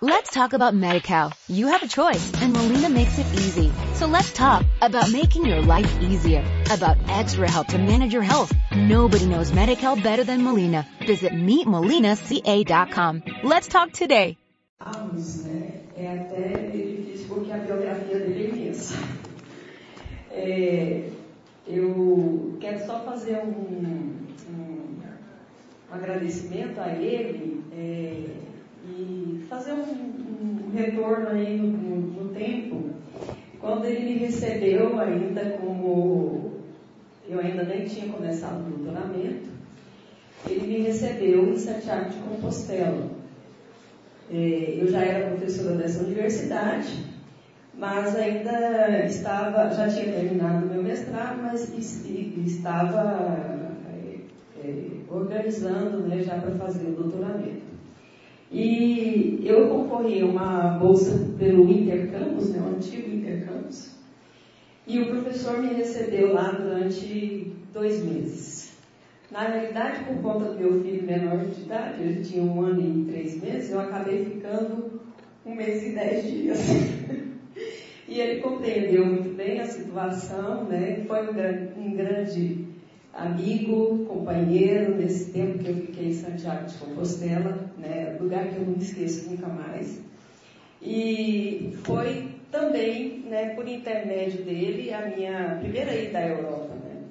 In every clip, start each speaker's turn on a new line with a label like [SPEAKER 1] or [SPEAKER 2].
[SPEAKER 1] Let's talk about MediCal. You have a choice and Molina makes it easy. So let's talk about making your life easier, about extra help to manage your health. Nobody knows MediCal better than Molina. Visit meetmolinaca.com. Let's talk today.
[SPEAKER 2] Anos, né? É até difícil porque a biografia dele é imensa. É, eu quero só fazer um, um, um agradecimento a ele. É, e fazer um, um retorno aí no, no, tempo, quando ele me recebeu ainda como eu ainda nem tinha começado o doutoramento, ele me recebeu em Santiago de Compostela. É, eu já era professora dessa universidade, mas ainda estava, já tinha terminado meu mestrado, mas estava é, é, organizando né, já para fazer o doutoramento. E eu concorri a uma bolsa pelo Intercampus, né, o antigo Intercampus, e o professor me recebeu lá durante dois meses. Na realidade, por conta do meu filho menor de idade, ele tinha um ano e três meses, eu acabei ficando um mês e dez dias. e ele compreendeu muito bem a situação, né? foi um um grande amigo, companheiro, nesse tempo que eu fiquei em Santiago de Compostela, né, lugar que eu não esqueço nunca mais. E foi também, né, por intermédio dele, a minha primeira ida à Europa, né,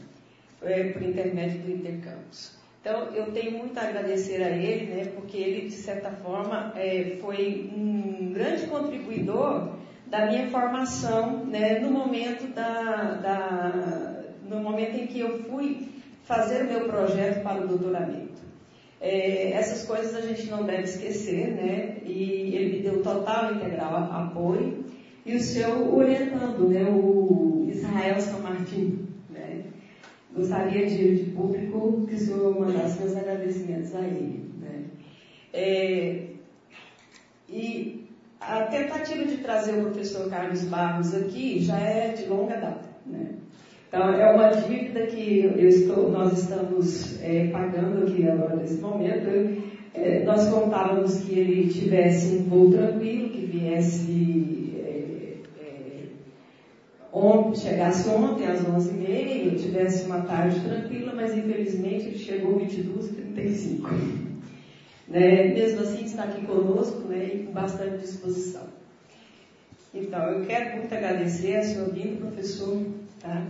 [SPEAKER 2] foi por intermédio do Intercampus. Então, eu tenho muito a agradecer a ele, né, porque ele, de certa forma, é, foi um grande contribuidor da minha formação, né, no momento da, da, no momento em que eu fui fazer o meu projeto para o doutoramento. É, essas coisas a gente não deve esquecer, né? E ele me deu total integral apoio. E o seu orientando, né? O Israel São Martin, né? Gostaria de, de público que o senhor mandasse meus agradecimentos a ele, né? É, e a tentativa de trazer o professor Carlos Barros aqui já é de longa data, né? Então, é uma dívida que estou, nós estamos é, pagando aqui agora nesse momento. É, nós contávamos que ele tivesse um voo tranquilo, que viesse, é, é ontem, chegasse ontem às 11h30, tivesse uma tarde tranquila, mas infelizmente ele chegou 22h35. Né? Mesmo assim, está aqui conosco né, e com bastante disposição. Então, eu quero muito agradecer a sua vinda, professor. Tá?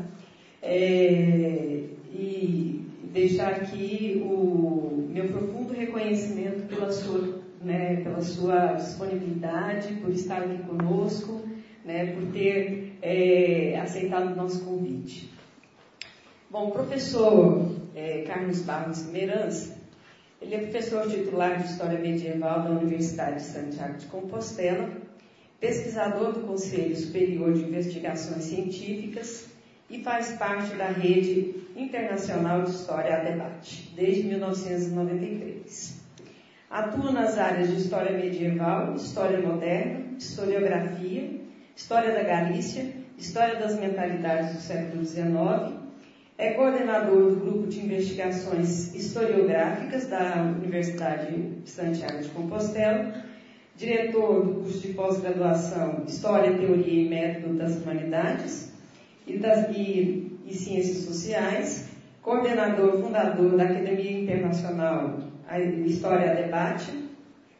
[SPEAKER 2] É, e deixar aqui o meu profundo reconhecimento pela sua, né, pela sua disponibilidade, por estar aqui conosco, né, por ter é, aceitado o nosso convite. Bom, o professor é, Carlos Barros Merança, ele é professor titular de História Medieval da Universidade de Santiago de Compostela, pesquisador do Conselho Superior de Investigações Científicas, e faz parte da Rede Internacional de História a Debate, desde 1993. Atua nas áreas de História Medieval, História Moderna, Historiografia, História da Galícia, História das Mentalidades do século XIX, é coordenador do Grupo de Investigações Historiográficas da Universidade de Santiago de Compostela, diretor do curso de pós-graduação História, Teoria e Método das Humanidades, e, das, e, e Ciências Sociais, coordenador fundador da Academia Internacional História a Debate,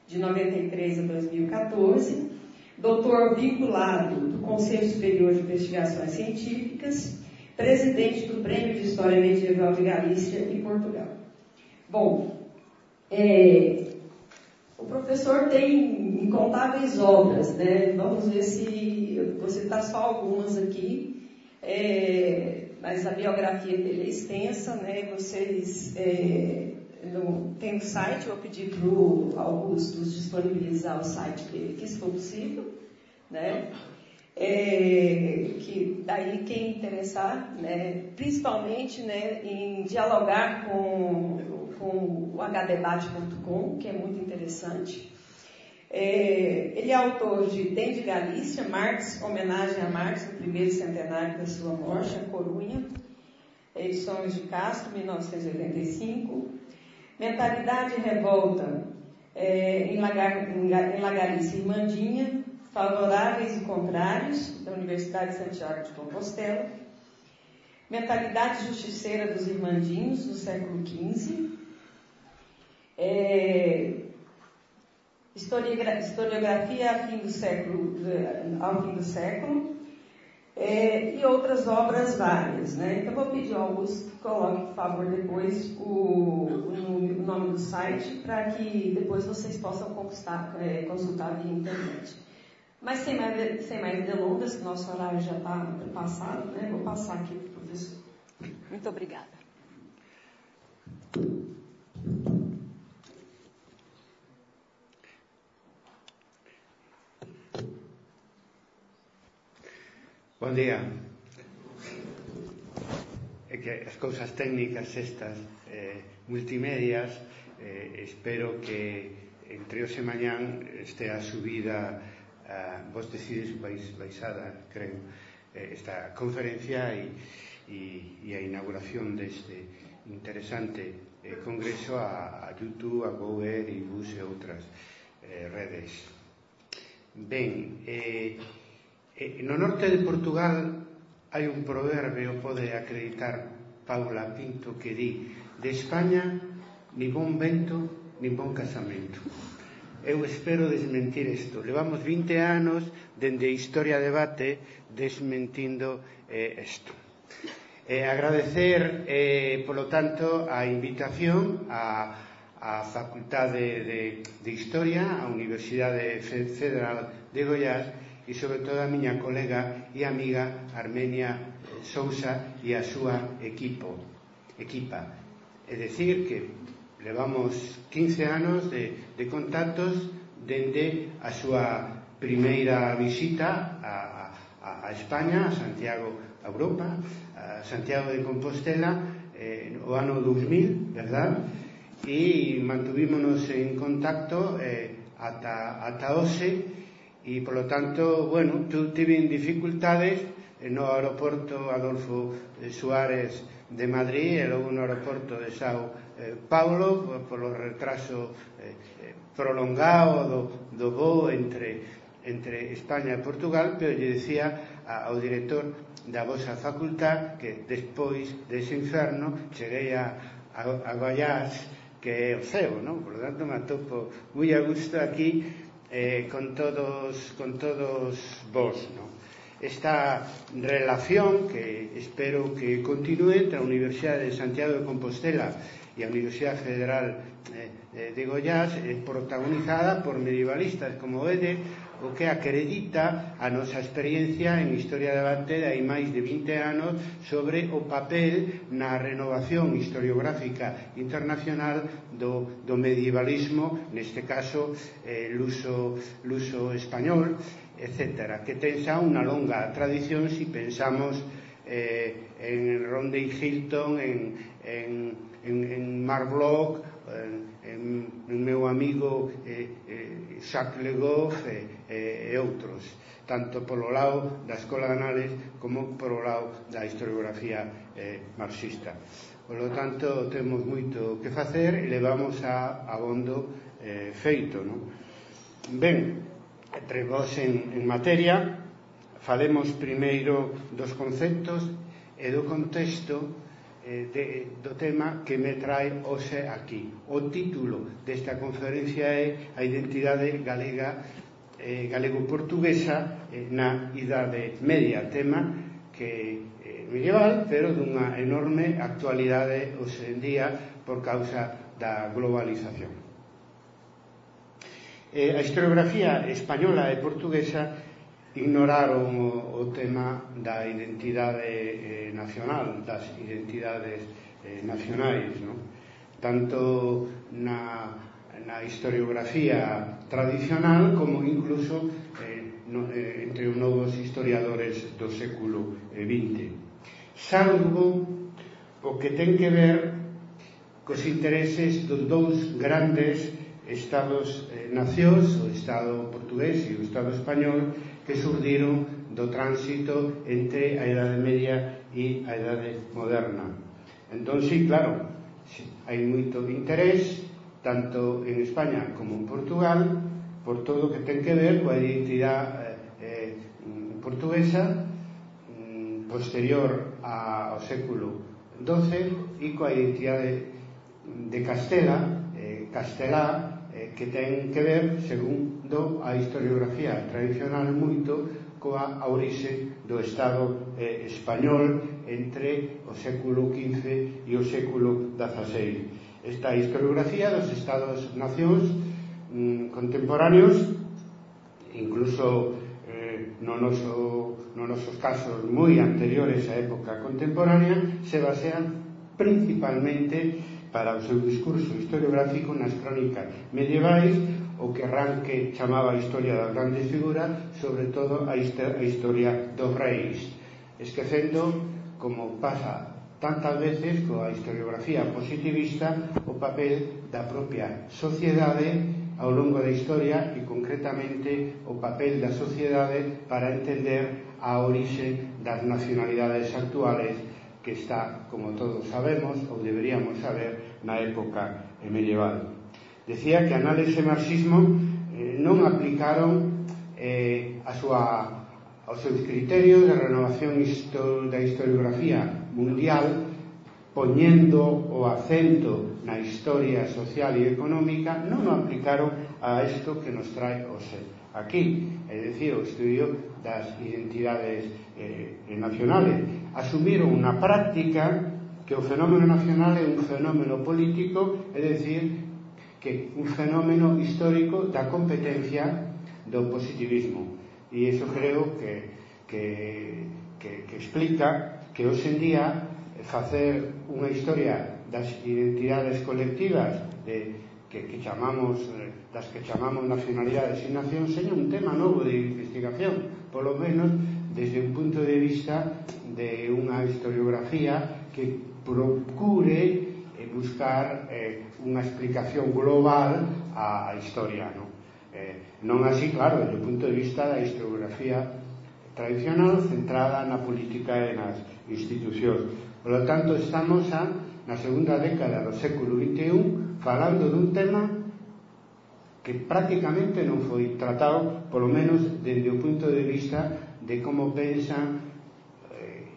[SPEAKER 2] de 93 a 2014, doutor vinculado do Conselho Superior de Investigações Científicas, presidente do Prêmio de História Medieval de Galícia e Portugal. Bom, é, o professor tem incontáveis obras, né? Vamos ver se vou citar só algumas aqui. É, mas a biografia dele é extensa, né? Vocês é, no, tem um site, vou pedir para o Augusto disponibilizar o site dele, que se for possível, né? É, que daí quem interessar, né, principalmente né, em dialogar com, com o hdebate.com, que é muito interessante, é, ele é autor de Tem de Galícia, Marx, homenagem a Marx, no primeiro centenário da sua morte, a Corunha, edições de Castro, 1985. Mentalidade e Revolta, é, em, Lagar, em Lagarice e Mandinha, Favoráveis e Contrários, da Universidade de Santiago de Compostela, Mentalidade Justiceira dos Irmandinhos, do século XV, é, historiografia fim século, ao fim do século é, e outras obras várias. Né? Então, vou pedir ao Augusto que coloque, por favor, depois o, o, o nome do site para que depois vocês possam consultar, é, consultar via internet. Mas sem mais, sem mais delongas, que nosso horário já está passado, né? vou passar aqui para o professor. Muito obrigada.
[SPEAKER 3] Bon día. É que as cousas técnicas estas eh, multimedias eh, espero que entre hoxe mañán estea subida eh, vos decides vais, baixada, creo eh, esta conferencia e, e, e a inauguración deste interesante eh, congreso a, a YouTube, a Google, e Bus e outras eh, redes. Ben, eh, Eh, no norte de Portugal hai un proverbio, pode acreditar Paula Pinto, que di de España ni bon vento, ni bon casamento. Eu espero desmentir isto. Levamos 20 anos dende Historia Debate desmentindo eh, isto. Eh, agradecer, eh, polo tanto, a invitación a a Facultade de, de Historia, a Universidade Federal de Goiás, e sobre todo a miña colega e amiga Armenia Sousa e a súa equipo, equipa. É dicir que levamos 15 anos de, de contactos dende a súa primeira visita a, a, a España, a Santiago, a Europa, a Santiago de Compostela, eh, o ano 2000, verdad? E mantuvímonos en contacto eh, ata, ata hoxe e polo tanto, bueno, tu tiven dificultades no aeroporto Adolfo eh, Suárez de Madrid e logo no aeroporto de Sao eh, Paulo polo retraso eh, prolongado do, do voo entre entre España e Portugal, pero lle decía ao director da vosa facultad que despois dese inferno cheguei a, a, a Goiás que é o ceo, non? Por lo tanto, me atopo moi a gusto aquí eh, con, todos, con todos vos. No? Esta relación que espero que continúe entre a Universidade de Santiago de Compostela e a Universidade Federal eh, eh, de Goiás eh, protagonizada por medievalistas como Ede o que acredita a nosa experiencia en Historia da de hai máis de 20 anos sobre o papel na renovación historiográfica internacional do, do medievalismo, neste caso eh, luso, luso español, etc., que ten xa unha longa tradición se si pensamos eh, en Rodney Hilton, en, en, en, en Mark Bloch, en, en, en meu amigo eh, eh, Jacques Legoff, eh, eh, e outros tanto polo lado da Escola de Anales como polo lado da historiografía eh, marxista. Por lo tanto, temos moito que facer e levamos a abondo eh, feito. Non? Ben, entre vos en, en materia, falemos primeiro dos conceptos e do contexto eh, de, do tema que me trae hoxe aquí. O título desta conferencia é a identidade galega eh, galego-portuguesa eh, na Idade Media, tema que eh, medieval, pero dunha enorme actualidade hoxe en día por causa da globalización. Eh, a historiografía española e portuguesa ignoraron o, o tema da identidade eh, nacional, das identidades eh, nacionais, non? tanto na na historiografía tradicional como incluso eh, no, eh, entre os novos historiadores do século eh, XX salvo o que ten que ver cos intereses dos dous grandes estados eh, nacións, o estado portugués e o estado español, que surdiron do tránsito entre a Idade Media e a Idade Moderna. Entón, sí, claro, hai moito interés tanto en España como en Portugal por todo o que ten que ver coa identidade eh, eh, portuguesa mm, posterior a, ao século XII e coa identidade de Castela eh, Castelá eh, que ten que ver segundo a historiografía tradicional moito coa orixe do Estado eh, español entre o século XV e o século XVI esta historiografía dos Estados-nacións mm, contemporáneos, incluso eh, no noso, no nosos casos moi anteriores á época contemporánea, se basean principalmente para o seu discurso historiográfico nas crónicas medievais o que Ranke chamaba a historia das grandes figuras, sobre todo a historia dos reis, esquecendo como pasa tantas veces coa historiografía positivista o papel da propia sociedade ao longo da historia e concretamente o papel da sociedade para entender a orixe das nacionalidades actuales que está, como todos sabemos ou deberíamos saber, na época medieval. Decía que análise e marxismo eh, non aplicaron eh, a súa aos seus criterios de renovación da historiografía mundial poñendo o acento na historia social e económica non o aplicaron a isto que nos trae o ser aquí, é dicir, o estudio das identidades eh, nacionales. Asumiron unha práctica que o fenómeno nacional é un fenómeno político, é dicir, que un fenómeno histórico da competencia do positivismo. E iso creo que, que, que, que explica que hoxe en día eh, facer unha historia das identidades colectivas de, que, que chamamos eh, das que chamamos nacionalidades e nación seña un tema novo de investigación polo menos desde un punto de vista de unha historiografía que procure eh, buscar eh, unha explicación global á historia non? Eh, non así, claro, desde o punto de vista da historiografía tradicional centrada na política e nas institucións. Por lo tanto, estamos a, na segunda década do século XXI falando dun tema que prácticamente non foi tratado, polo menos dende o punto de vista de como pensan eh,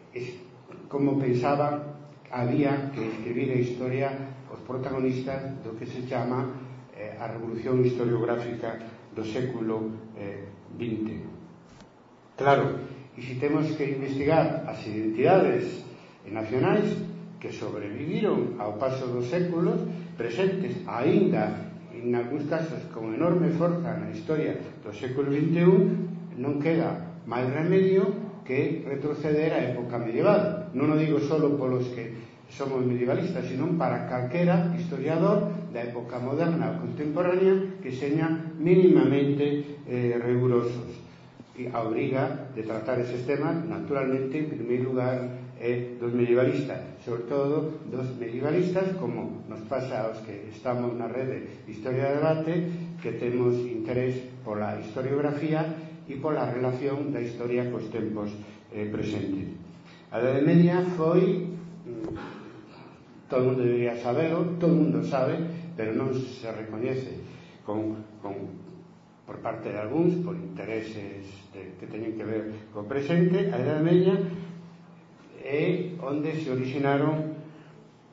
[SPEAKER 3] como pensaba había que escribir a historia os protagonistas do que se chama eh, a revolución historiográfica do século eh, XX. Claro, e se temos que investigar as identidades nacionais que sobreviviron ao paso dos séculos presentes aínda en algúns casos con enorme forza na historia do século XXI non queda máis remedio que retroceder á época medieval non o digo só polos que somos medievalistas, senón para calquera historiador da época moderna ou contemporánea que seña mínimamente eh, rigurosos que a obriga de tratar eses temas naturalmente en primeiro lugar é dos medievalistas sobre todo dos medievalistas como nos pasa aos que estamos na rede Historia de Debate que temos interés pola historiografía e pola relación da historia cos tempos eh, presentes. A Edade Media foi mm, todo mundo debería saberlo, todo mundo sabe pero non se recoñece con, con por parte de algúns por intereses de, que teñen que ver co presente, a Edade Media é onde se originaron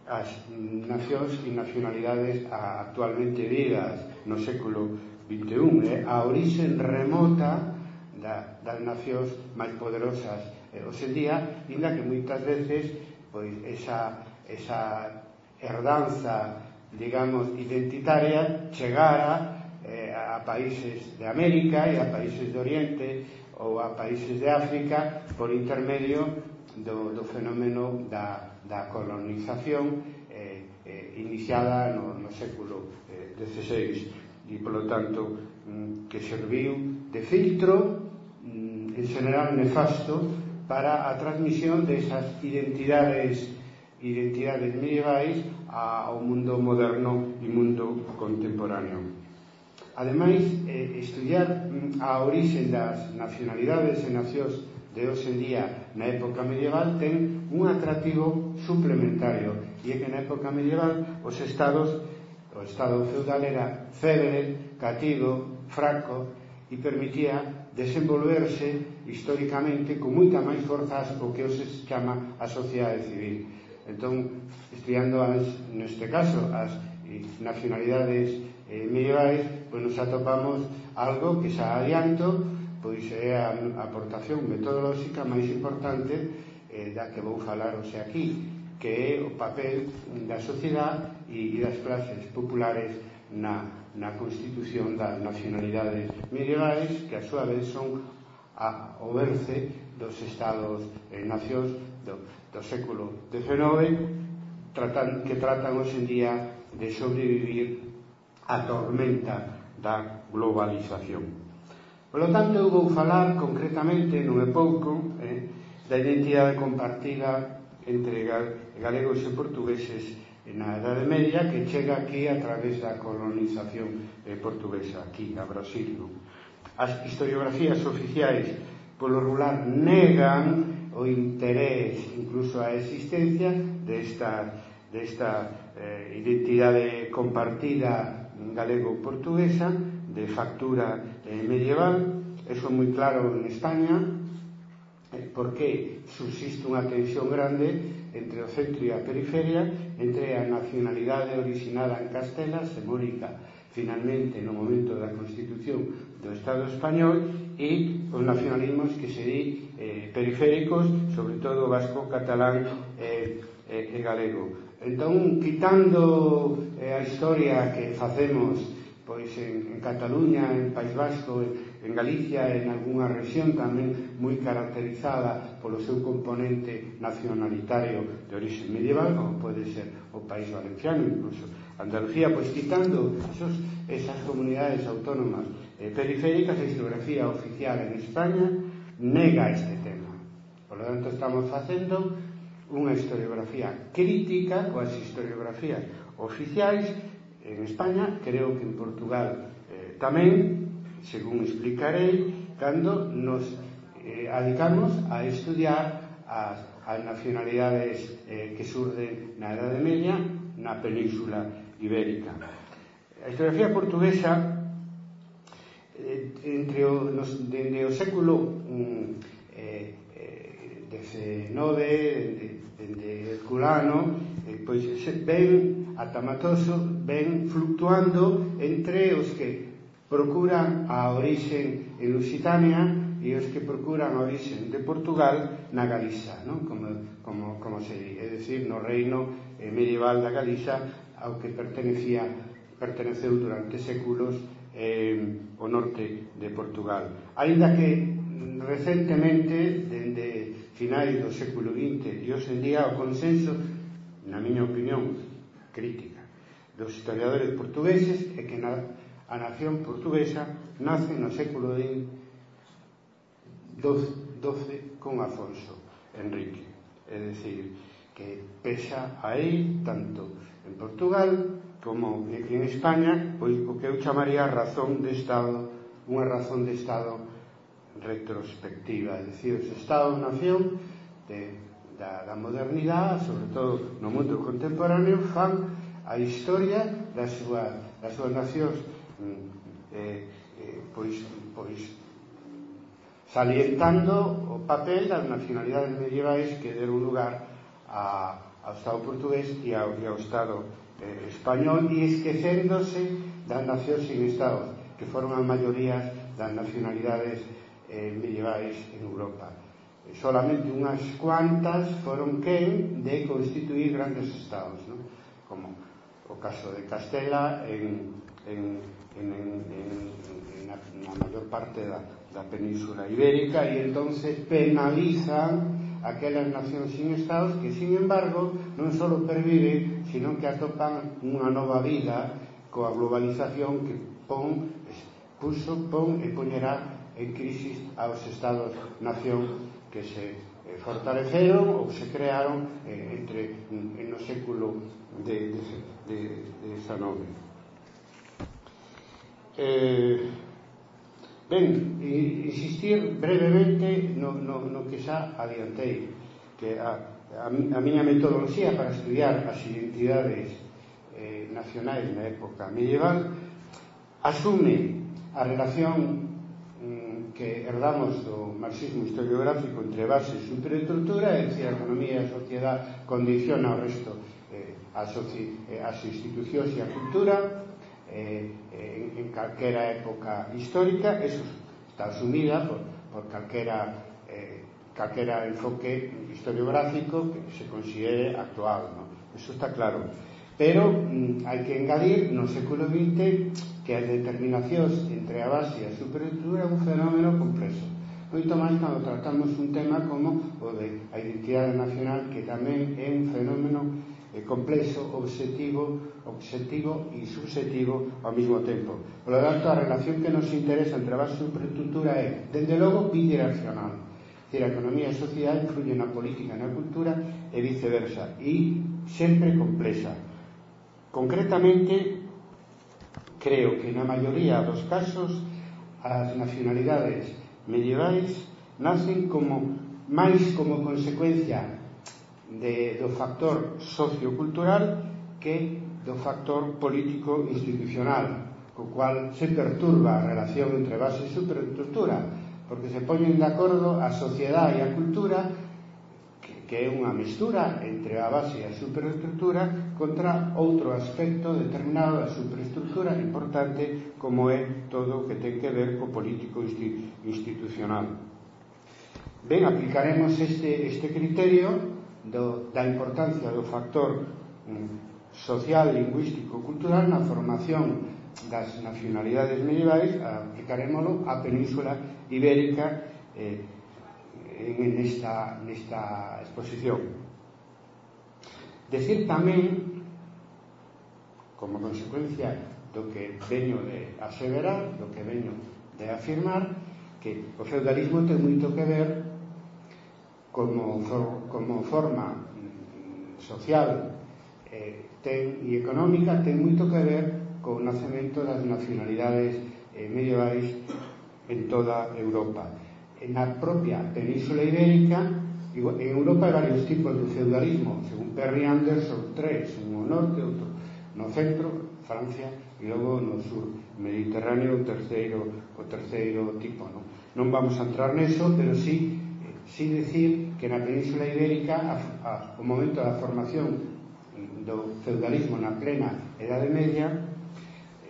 [SPEAKER 3] as nacións e nacionalidades actualmente vidas no século XXI, é a orixen remota da, das nacións máis poderosas eh, hoxe en día, inda que moitas veces pois esa, esa herdanza digamos, identitaria chegara a países de América e a países de Oriente ou a países de África por intermedio do, do fenómeno da, da colonización eh, eh, iniciada no, no século eh, XVI e polo tanto mm, que serviu de filtro mm, en general nefasto para a transmisión desas identidades identidades medievais ao mundo moderno e mundo contemporáneo. Ademais, eh, estudiar mm, a orixe das nacionalidades e nacións de hoxe en día na época medieval ten un atractivo suplementario. E é que na época medieval os estados o estado feudal era febre, cativo, franco e permitía desenvolverse históricamente con moita máis forzas o que se chama a sociedade civil. Entón, estudiando as, neste caso as eh, nacionalidades eh, medievais, pois nos atopamos algo que xa adianto, pois é a aportación metodolóxica máis importante eh, da que vou falar hoxe aquí, que é o papel da sociedade e das clases populares na, na constitución das nacionalidades medievais que a súa vez son a, o berce dos estados e nacións do, do século XIX tratan, que tratan hoxe en día de sobrevivir a tormenta da globalización. Por lo tanto, eu vou falar concretamente, non é pouco, eh, da identidade compartida entre galegos e portugueses na Edade Media que chega aquí a través da colonización eh, portuguesa aquí a Brasil. Non? As historiografías oficiais polo rural negan o interés, incluso a existencia desta, desta eh, identidade compartida galego-portuguesa de factura eh, medieval. Eso é moi claro en España, eh, porque subsiste unha tensión grande entre o centro e a periferia, entre a nacionalidade originada en Castela, semónica finalmente no momento da Constitución do Estado Español, e os nacionalismos que se di eh, periféricos, sobre todo vasco, catalán eh, eh, e galego Entón, quitando eh, a historia que facemos pois en, en Cataluña, en País Vasco, en Galicia en algunha región tamén moi caracterizada polo seu componente nacionalitario de orixe medieval, como pode ser o País Valenciano, incluso Andalucía, pois quitando esos, esas comunidades autónomas eh, periféricas, a historiografía oficial en España nega este tema. Por lo tanto, estamos facendo unha historiografía crítica coas historiografías oficiais en España, creo que en Portugal eh, tamén, según explicarei, cando nos eh, adicamos a estudiar as, as nacionalidades eh, que surden na Edade Media na península ibérica. A historiografía portuguesa eh, entre o, nos, dende o século mm, eh, eh, 19, dende Herculano e eh, pois ben atamatoso ben fluctuando entre os que procuran a orixe Lusitania e os que procuran a orixe de Portugal na Galiza, non? Como, como, como se di, é dicir, no reino eh, medieval da Galiza ao que pertenecía perteneceu durante séculos eh, o norte de Portugal. Ainda que recentemente, dende finais do século XX e hoxe en día o consenso, na miña opinión crítica, dos historiadores portugueses é que na, a nación portuguesa nace no século XII con Afonso Enrique. É dicir, que pesa aí tanto en Portugal como en España pois o que eu chamaría razón de Estado unha razón de Estado retrospectiva, é dicir, os Estado-nación de, da, da modernidade, sobre todo no mundo contemporáneo, fan a historia das súas, das súas nacións mm, eh, eh, pois, pois salientando o papel das nacionalidades medievais que deron lugar a, ao Estado portugués e ao, e ao Estado eh, español e esquecéndose das nacións sin Estado que foron as maiorías das nacionalidades eh, medievais en Europa. Eh, solamente unhas cuantas foron quen de constituir grandes estados, non? como o caso de Castela en, en, en, en, en, en, na, na maior parte da, da península ibérica e entonces penalizan aquelas nacións sin estados que, sin embargo, non só perviven, sino que atopan unha nova vida coa globalización que pon, puso, pon e poñerá en crisis aos Estados-Nación que se eh, fortaleceron ou se crearon eh, entre mm, no século de, de, de, de 19. Eh, ben, insistir brevemente no, no, no que xa adiantei que a, a, a miña metodoloxía para estudiar as identidades eh, nacionais na época medieval asume a relación que herdamos do marxismo historiográfico entre base e superestrutura, é dicir, a economía e a sociedade condiciona o resto eh, as, eh, as institucións e a cultura eh, eh, en, en calquera época histórica, eso está asumida por, por calquera eh, calquera enfoque historiográfico que se considere actual, ¿no? Eso está claro. Pero mm, hai que engadir no século XX que as determinacións entre a base e a superestrutura é un fenómeno complexo. Moito máis cando tratamos un tema como o de a identidade nacional que tamén é un fenómeno eh, complexo, obxectivo, obxectivo e subjetivo ao mesmo tempo. Por lo tanto, a relación que nos interesa entre a base e superestrutura é, dende logo, bidireccional. Decir, a economía e a sociedade influyen na política e na cultura e viceversa, e sempre complexa Concretamente, creo que na maioría dos casos as nacionalidades medievais nacen como máis como consecuencia de, do factor sociocultural que do factor político institucional co cual se perturba a relación entre base e superestructura porque se poñen de acordo a sociedade e a cultura que, que é unha mistura entre a base e a superestructura contra outro aspecto determinado da superestructura importante como é todo o que ten que ver co político institucional. Ben, aplicaremos este, este criterio do, da importancia do factor mm, social, lingüístico, cultural na formación das nacionalidades medievais, aplicarémoslo á Península Ibérica eh, en, en esta, nesta exposición. Decir tamén, como consecuencia do que veño de aseverar, do que veño de afirmar, que o feudalismo ten moito que ver como, for, como forma mm, social eh, ten, e económica ten moito que ver co nacemento das nacionalidades eh, medievais en toda Europa. Na propia península ibérica en Europa hai varios tipos de feudalismo, según Perry Anderson, tres, uno norte, outro no centro, Francia, e logo no sur. Mediterráneo, o terceiro, o terceiro tipo. Non, non vamos a entrar neso, pero sí, eh, sí decir que na península ibérica a, a, o momento da formación do feudalismo na plena Edade Media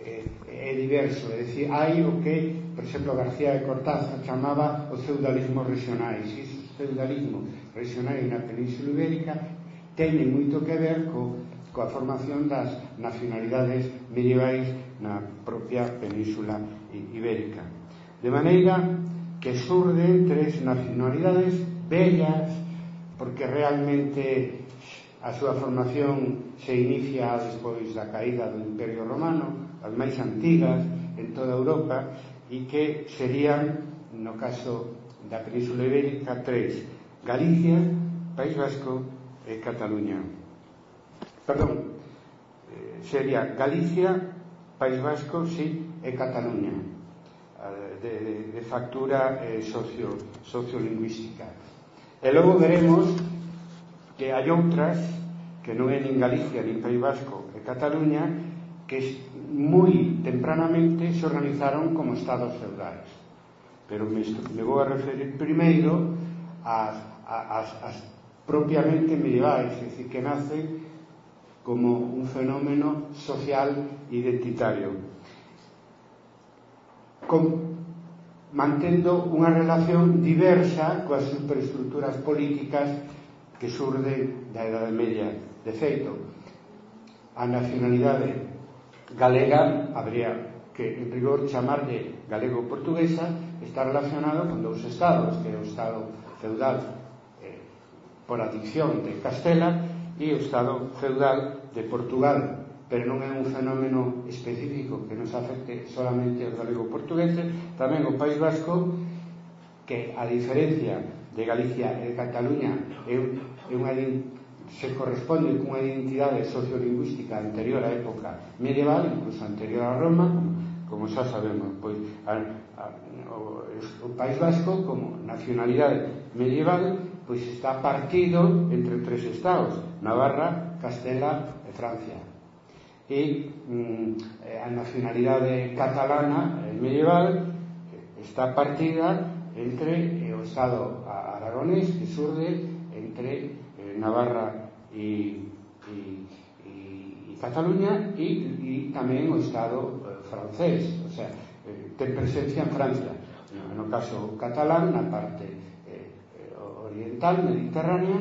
[SPEAKER 3] eh, é diverso, é dicir, hai o que, por exemplo, García de Cortázar chamaba o feudalismo regionais, isos feudalismo? regionais na Península Ibérica teñen moito que ver co, coa formación das nacionalidades medievais na propia Península Ibérica. De maneira que surden tres nacionalidades bellas porque realmente a súa formación se inicia despois da caída do Imperio Romano, as máis antigas en toda Europa e que serían no caso da Península Ibérica tres Galicia, País Vasco e Cataluña. Perdón, eh, sería Galicia, País Vasco, sí, e Cataluña eh, de, de, de factura eh, socio, sociolingüística. E logo veremos que hai outras que non é nin Galicia, nin País Vasco e Cataluña que moi tempranamente se organizaron como estados feudais. Pero me, me vou a referir primeiro as, as, as propiamente medievais, é dicir, que nace como un fenómeno social identitario con, mantendo unha relación diversa coas superestructuras políticas que surden da Edade Media. De feito, a nacionalidade galega habría que, en rigor, chamarlle galego-portuguesa está relacionado con dous estados, que é o estado feudal eh, por adicción de Castela e o Estado feudal de Portugal. Pero non é un fenómeno específico que nos afecte solamente ao galego portugueses tamén o País Vasco que a diferencia de Galicia e de Cataluña é, é unha se corresponde cunha identidade sociolingüística anterior á época medieval, incluso anterior a Roma, como xa sabemos, pois a, a, o, o País Vasco como nacionalidade medieval pois está partido entre tres estados, Navarra, Castela e Francia. E mm, eh, a nacionalidade catalana eh, medieval está partida entre eh, o estado aragonés que surde entre eh, Navarra e, e, e, e Cataluña e, e tamén o estado eh, francés, o sea, eh, ten presencia en Francia, no, no caso catalán na parte oriental mediterránea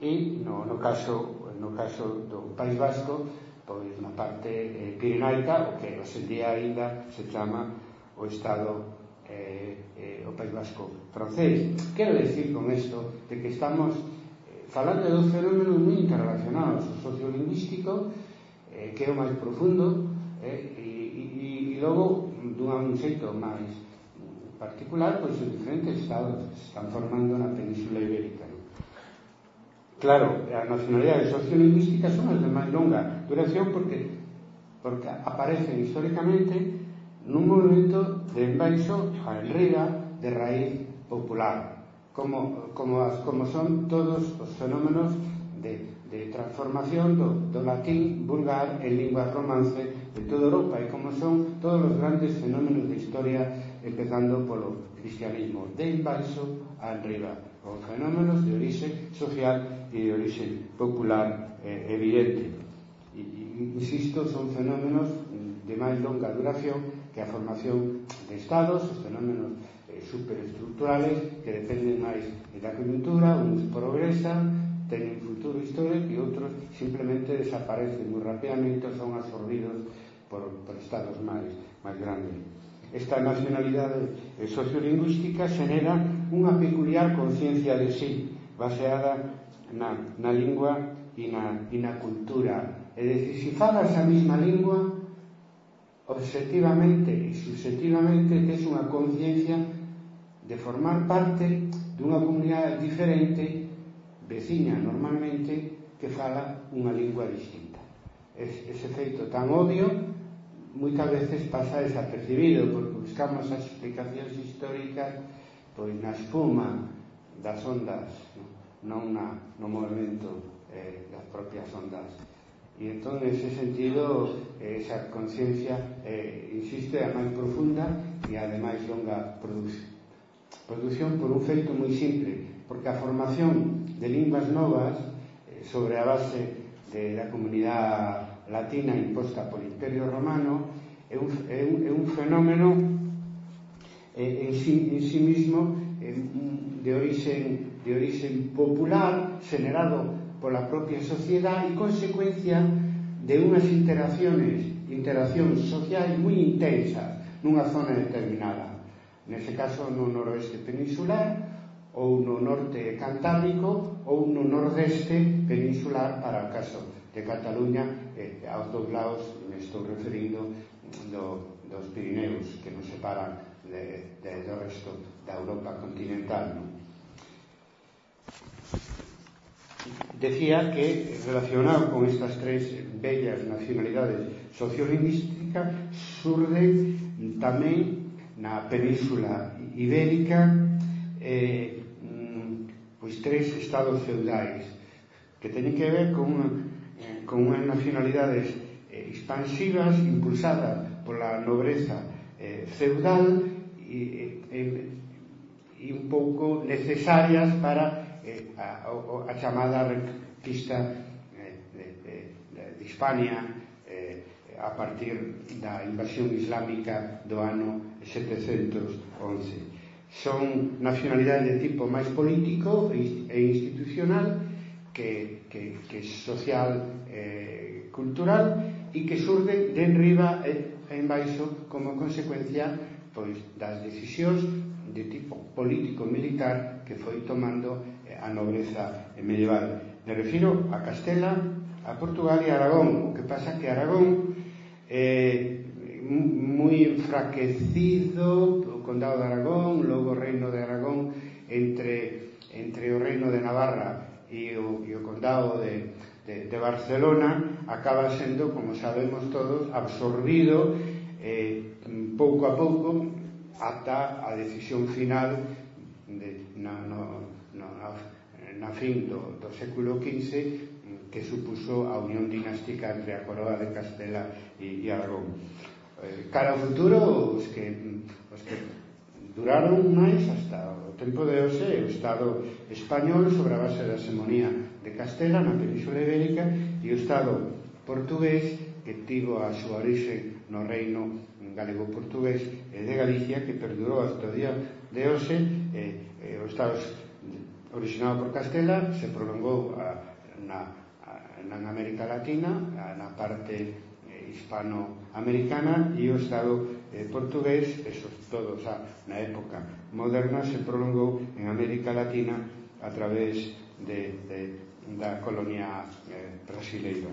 [SPEAKER 3] e no, no caso no caso do País Vasco pois na parte eh, pirenaica o que hoxendía ainda se chama o Estado eh, eh, o País Vasco francés. Quero decir con isto de que estamos eh, falando de dos fenómenos moi interrelacionados o sociolingüístico eh, que é o máis profundo eh, e, e, e logo dun xeito máis particular pois os diferentes estados que se están formando en la península ibérica. Claro, las nacionalidades sociolingüísticas son las de más longa duración porque, porque aparecen históricamente en un movimento de envaiso a enrida de raíz popular, como, como, como son todos os fenómenos de, de transformación do, do latín vulgar en lingua romance de toda Europa e como son todos os grandes fenómenos de historia empezando polo cristianismo de baixo a enriba con fenómenos de orixe social e de orixe popular eh, evidente. E, insisto, son fenómenos de máis longa duración que a formación de estados, os fenómenos eh, superestructurales que dependen máis da coyuntura, uns progresan, teñen futuro histórico e outros simplemente desaparecen moi rapidamente ou son absorbidos por, por estados máis, máis grandes. Esta nacionalidade sociolingüística xenera unha peculiar conciencia de sí, baseada na, na lingua e na, e na cultura. É dicir, se falas a mesma lingua, objetivamente e subjetivamente tes unha conciencia de formar parte dunha comunidade diferente, veciña normalmente, que fala unha lingua distinta. Es, ese efeito tan obvio moitas veces pasa desapercibido porque buscamos as explicacións históricas pois na espuma das ondas non? Na, no movimento eh, das propias ondas. E entón ese sentido esa conciencia eh, insiste a máis profunda e ademais longa produce produción por un feito moi simple porque a formación de linguas novas eh, sobre a base de, da comunidade latina imposta por Imperio Romano é un, é un, é un fenómeno eh, en, sí, en sí mismo eh, de orixen, de orixen popular generado pola propia sociedade e consecuencia de unhas interacciones interaccións sociais moi intensas nunha zona determinada. Nese caso no noroeste peninsular ou no norte cantábrico ou no nordeste peninsular para o caso de Cataluña eh, aos dous lados me estou referindo do, dos Pirineus que nos separan de, de, do resto da Europa continental non? decía que relacionado con estas tres bellas nacionalidades sociolingüísticas surde tamén na península ibérica eh, mm, pois tres estados feudais que teñen que ver con con unhas nacionalidades eh, expansivas impulsada pola nobreza eh, feudal e, e, e un pouco necesarias para eh, a, a, a chamada reconquista eh, de, de, de Hispania eh, a partir da invasión islámica do ano 711 son nacionalidades de tipo máis político e institucional que, que, que social eh, cultural e que surde de enriba e en baixo como consecuencia pois, das decisións de tipo político-militar que foi tomando eh, a nobreza medieval. Me refiro a Castela, a Portugal e a Aragón. O que pasa que Aragón eh, moi enfraquecido o condado de Aragón, logo o reino de Aragón entre, entre o reino de Navarra e o, e o condado de, de, de Barcelona acaba sendo, como sabemos todos, absorbido eh, pouco a pouco ata a decisión final de, na, no, no, na, na fin do, do século XV que supuso a unión dinástica entre a coroa de Castela e, e Aragón. Eh, cara ao futuro os que, os que duraron máis hasta tempo de hoxe o Estado español sobre a base da hegemonía de Castela na península ibérica e o Estado portugués que tivo a súa orixe no reino galego-portugués e de Galicia que perdurou hasta o día de hoxe e, e o Estado originado por Castela se prolongou a, na, a, na América Latina a, na parte eh, hispanoamericana e o Estado eh, portugués, eso todo xa na época moderna se prolongou en América Latina a través de, de, da colonia eh, brasileira.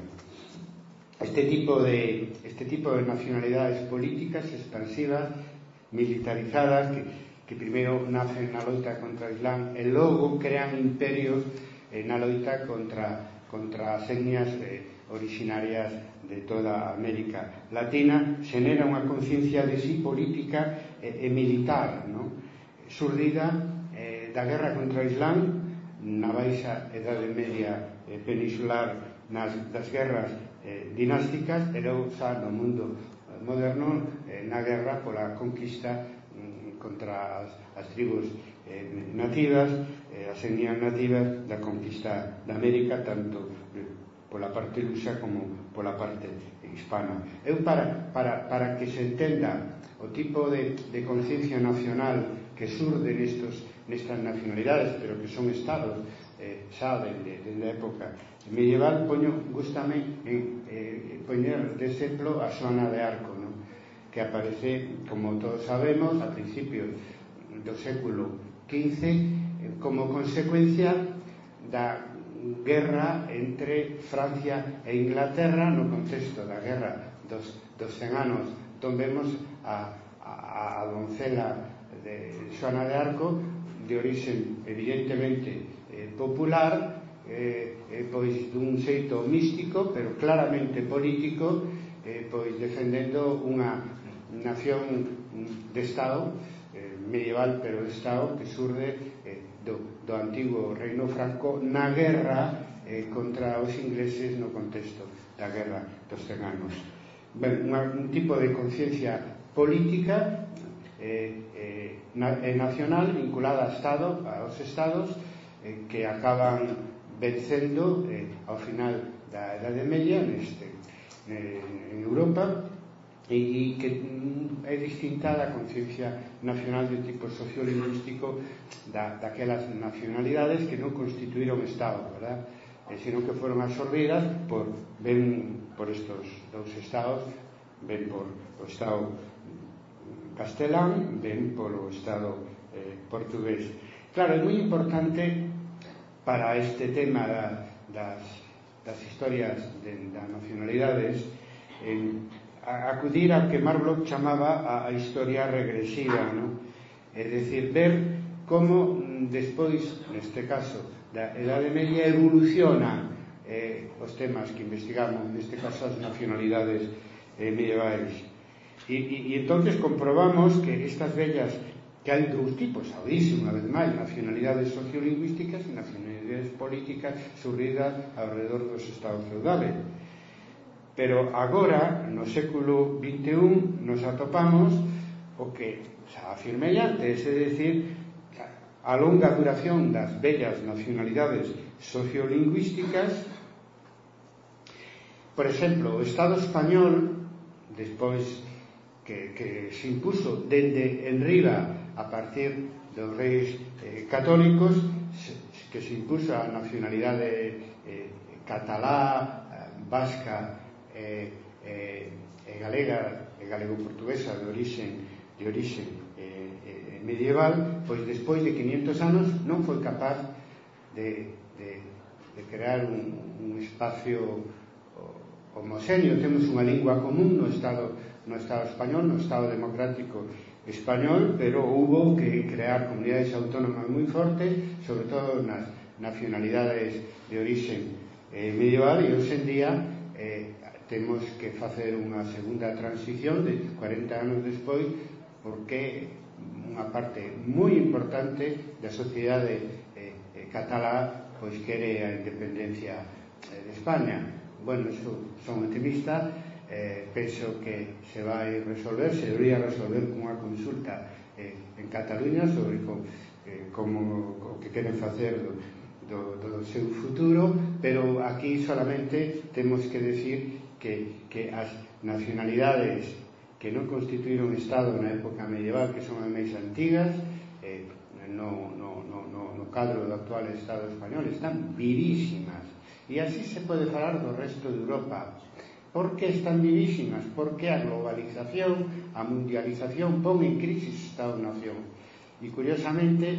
[SPEAKER 3] Este tipo de este tipo de nacionalidades políticas expansivas, militarizadas que que primeiro nacen na loita contra o Islam e logo crean imperios eh, na loita contra contra as etnias eh, originarias de toda América Latina, xenera unha conciencia de si sí política e, e militar, non? surdida eh, da guerra contra o na baixa edade media eh, peninsular nas, das guerras eh, dinásticas e logo xa no mundo moderno eh, na guerra pola conquista mm, contra as, as tribus eh, nativas eh, as etnias nativas da conquista da América tanto pola parte lusa como pola parte hispana. Eu para, para, para que se entenda o tipo de, de conciencia nacional que surden estos, nestas nacionalidades, pero que son estados eh, xa dende, dende a época medieval, poño, gustame en, eh, poñer de exemplo a Xoana de Arco, no? que aparece, como todos sabemos, a principios do século XV, eh, como consecuencia da guerra entre Francia e Inglaterra no contexto da guerra dos, dos 100 anos, donde vemos a, a, a doncela de Xoana de Arco de orixen evidentemente eh, popular eh, eh, pois dun xeito místico pero claramente político eh, pois defendendo unha nación de Estado eh, medieval pero de Estado que surde eh, do, do antigo reino franco na guerra eh, contra os ingleses no contexto da guerra dos ten anos. Ben, un, un tipo de conciencia política eh, eh, eh nacional vinculada a Estado, aos Estados eh, que acaban vencendo eh, ao final da Edade Media neste, en Europa e, e que mm, é distinta da conciencia nacional de tipo sociolingüístico da, daquelas nacionalidades que non constituíron Estado, verdad? E sino que foron absorbidas por, ben, por estos dous Estados, ben por o Estado castelán, ben polo Estado eh, portugués. Claro, é moi importante para este tema da, das, das historias de, das nacionalidades en acudir ao que Marlock chamaba a, a historia regresiva, non? É dicir, ver como mm, despois, neste caso, da Edade Media evoluciona eh, os temas que investigamos, neste caso as nacionalidades eh, medievais. Y, y, y, entonces comprobamos que estas bellas, que hay dos tipos, Audicio, una vez más, nacionalidades sociolingüísticas y nacionalidades políticas surridas alrededor dos estados feudales. Pero agora, no século XXI, nos atopamos o que xa afirmei antes, é dicir, a longa duración das bellas nacionalidades sociolingüísticas, por exemplo, o Estado español, despois que, que se impuso dende enriba a partir dos reis eh, católicos que se impuso a nacionalidade eh, catalá, eh, vasca e eh, eh, galega e galego-portuguesa de orixen, de orixen eh, eh, medieval pois despois de 500 anos non foi capaz de, de, de crear un, un espacio homoxéneo. Temos unha lingua común no estado no Estado español, no Estado democrático español, pero hubo que crear comunidades autónomas muy fortes, sobre todo nas nacionalidades de origen eh, medieval e hoxe en día eh, temos que facer unha segunda transición de 40 anos despois porque unha parte moi importante da sociedade eh, eh catalá pois quere a independencia eh, de España. Bueno, so, son optimista eh, penso que se vai resolver, se debería resolver cunha consulta eh, en Cataluña sobre co, eh, como o que queren facer do, do, do seu futuro, pero aquí solamente temos que decir que, que as nacionalidades que non constituíron Estado na época medieval, que son as máis antigas, eh, no, no, no, no, no cadro do actual Estado español, están vivísimas. E así se pode falar do resto de Europa porque están vivísimas? porque a globalización, a mundialización pon en crisis Estado-Nación. E curiosamente,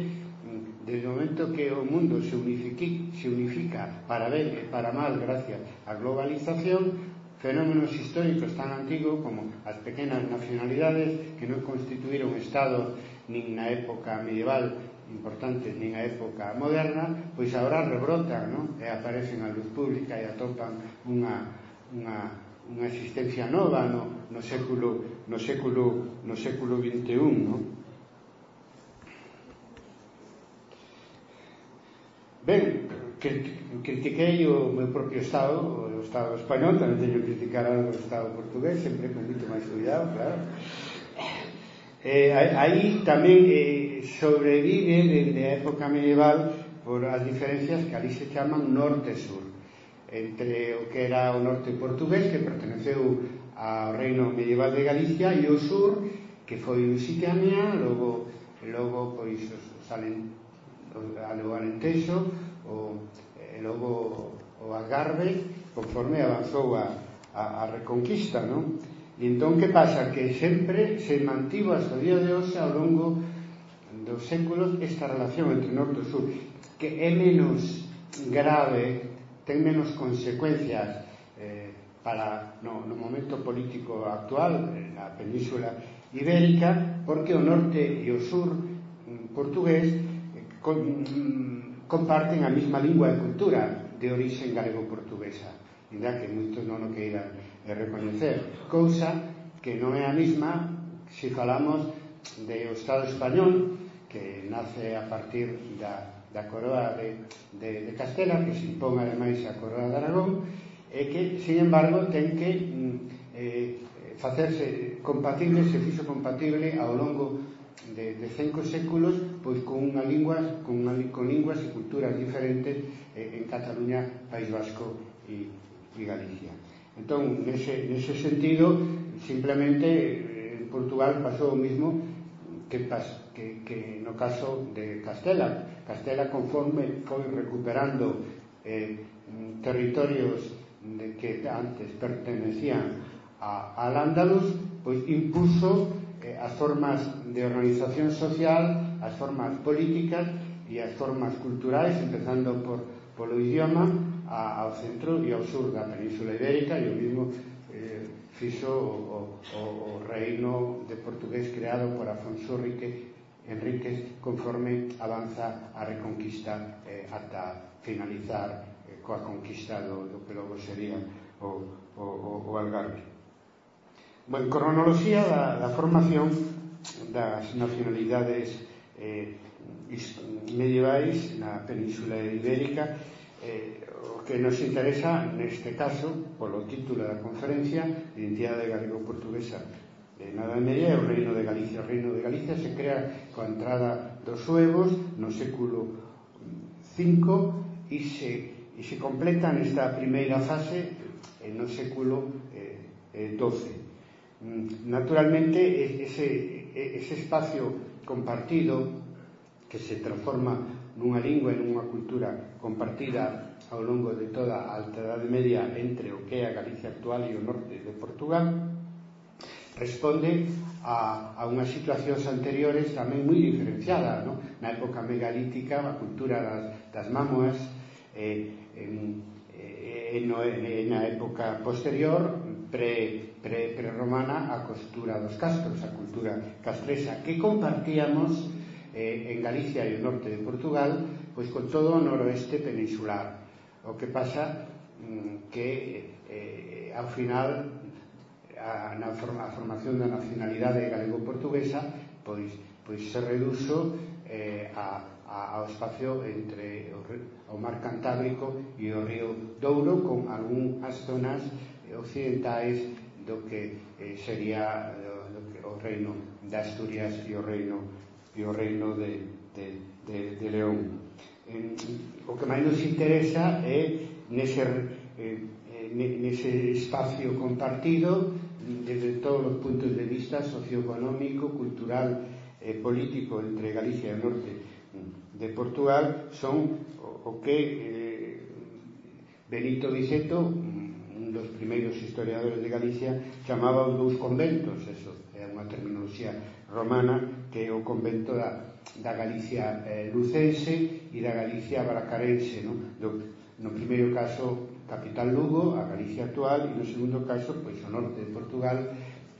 [SPEAKER 3] desde o momento que o mundo se, unifique, se unifica para ben e para mal gracias á globalización, fenómenos históricos tan antigos como as pequenas nacionalidades que non constituíron Estado nin na época medieval importantes nin a época moderna, pois agora rebrotan non? e aparecen a luz pública e atopan unha unha, unha existencia nova no, no século no século no século 21, non? Ben, critiquei o meu propio Estado, o Estado español, tamén teño que criticar algo o Estado portugués, sempre con moito máis cuidado, claro. Eh, aí tamén eh, sobrevive dende a época medieval por as diferencias que ali se chaman norte-sur entre o que era o norte portugués que perteneceu ao reino medieval de Galicia e o sur que foi Lusitania logo, logo pois os, os alen, o Alentejo, o, e logo o Algarve conforme avanzou a, a, a reconquista non? e entón que pasa? que sempre se mantivo hasta o día de hoxe ao longo dos séculos esta relación entre norte e sur que é menos grave ten menos consecuencias eh, para no, no momento político actual na península ibérica porque o norte e o sur mm, portugués eh, con, mm, comparten a mesma lingua e cultura de orixe galego-portuguesa. Inda que moitos non o queiran eh, recoñecer cousa que non é a mesma se falamos de o Estado español que nace a partir da da coroa de, de, de Castela, que se impón ademais a coroa de Aragón, e que, sin embargo, ten que mm, eh, facerse compatible, se fixo compatible ao longo de, de cinco séculos pois con unha lingua con, unha, con linguas e culturas diferentes eh, en Cataluña, País Vasco e, e Galicia. Entón, nese, nese sentido, simplemente eh, en Portugal pasou o mismo que, pas, que, que no caso de Castela, Castela conforme foi recuperando eh, territorios de que antes pertenecían a, al Andalus, pois impuso eh, as formas de organización social, as formas políticas e as formas culturais, empezando por, polo idioma, a, ao centro e ao sur da península ibérica e o mismo eh, fixo o, o, o reino de portugués creado por Afonso Rique Enríquez conforme avanza a reconquista eh, ata finalizar eh, coa conquista do, do que logo sería o, o, o Algarve. Bueno, cronoloxía da, da formación das nacionalidades eh, medievais na península ibérica eh, o que nos interesa neste caso, polo título da conferencia Identidade Galego-Portuguesa de nada Media é o Reino de Galicia. O Reino de Galicia se crea coa entrada dos suevos no século V e se, e se completa nesta primeira fase no século eh, eh 12. Mm, naturalmente, ese, ese espacio compartido que se transforma nunha lingua e nunha cultura compartida ao longo de toda a Alta Edade Media entre o que é a Galicia actual e o norte de Portugal, responde a, a unhas situacións anteriores tamén moi diferenciadas no? na época megalítica a cultura das, das mamoas eh, en, eh, no, na época posterior pre, pre, pre romana a costura dos castros a cultura castresa que compartíamos eh, en Galicia e o norte de Portugal pois con todo o noroeste peninsular o que pasa mm, que eh, ao final a, na forma, a formación da nacionalidade galego-portuguesa pois, pois se reduxo eh, a, a, ao espacio entre o, o mar Cantábrico e o río Douro con algunhas zonas occidentais do que eh, sería do, do que, o reino de Asturias e o reino e o reino de, de, de, de León. En, o que máis nos interesa é nese, eh, eh nese espacio compartido desde todos os puntos de vista socioeconómico, cultural, e político entre Galicia e o norte de Portugal son o, o que eh, Benito Viceto un dos primeiros historiadores de Galicia chamaba os dous conventos eso é unha terminoloxía romana que é o convento da, da Galicia eh, lucense e da Galicia bracarense no, do, no primeiro caso capital Lugo, a Galicia actual, e no segundo caso, pois o norte de Portugal,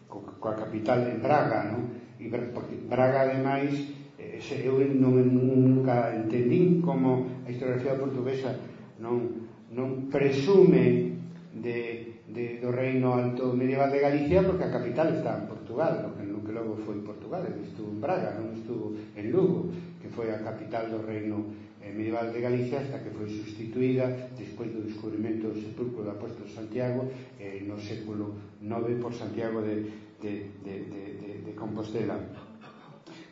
[SPEAKER 3] co, coa capital en Braga, non? E porque Braga, ademais, eh, eu non, nunca entendín como a historiografía portuguesa non, non presume de, de, do reino alto medieval de Galicia porque a capital está en Portugal o que, no que logo foi Portugal estuvo en Braga, non estuvo en Lugo que foi a capital do reino medieval de Galicia hasta que foi sustituída despois do descubrimento do sepulcro do apóstolo Santiago eh, no século IX por Santiago de, de, de, de, de, de Compostela.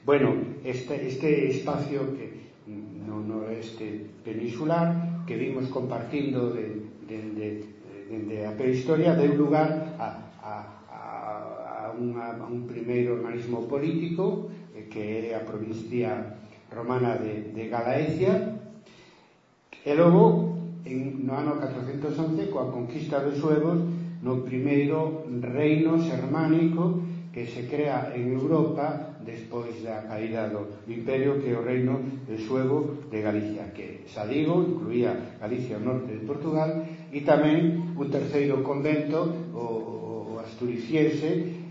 [SPEAKER 3] Bueno, este, este espacio que no noroeste peninsular que vimos compartindo de, de, de, de, de a prehistoria deu lugar a, a, a, a, unha, a un primeiro organismo político eh, que é a provincia romana de, de Galaecia e logo en, no ano 411 coa conquista dos suevos no primeiro reino xermánico que se crea en Europa despois da caída do imperio que é o reino de suevo de Galicia que, xa digo, incluía Galicia ao norte de Portugal e tamén un terceiro convento o, o asturiciense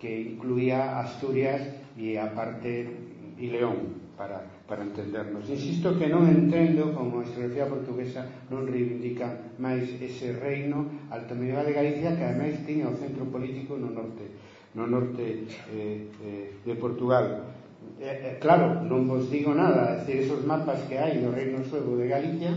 [SPEAKER 3] que incluía Asturias e a parte e León para, para entendernos. Insisto que non entendo como a historiografía portuguesa non reivindica máis ese reino altamirada de Galicia que ademais tiña o centro político no norte no norte eh, eh, de Portugal eh, eh, claro, non vos digo nada es decir, esos mapas que hai do reino suevo de Galicia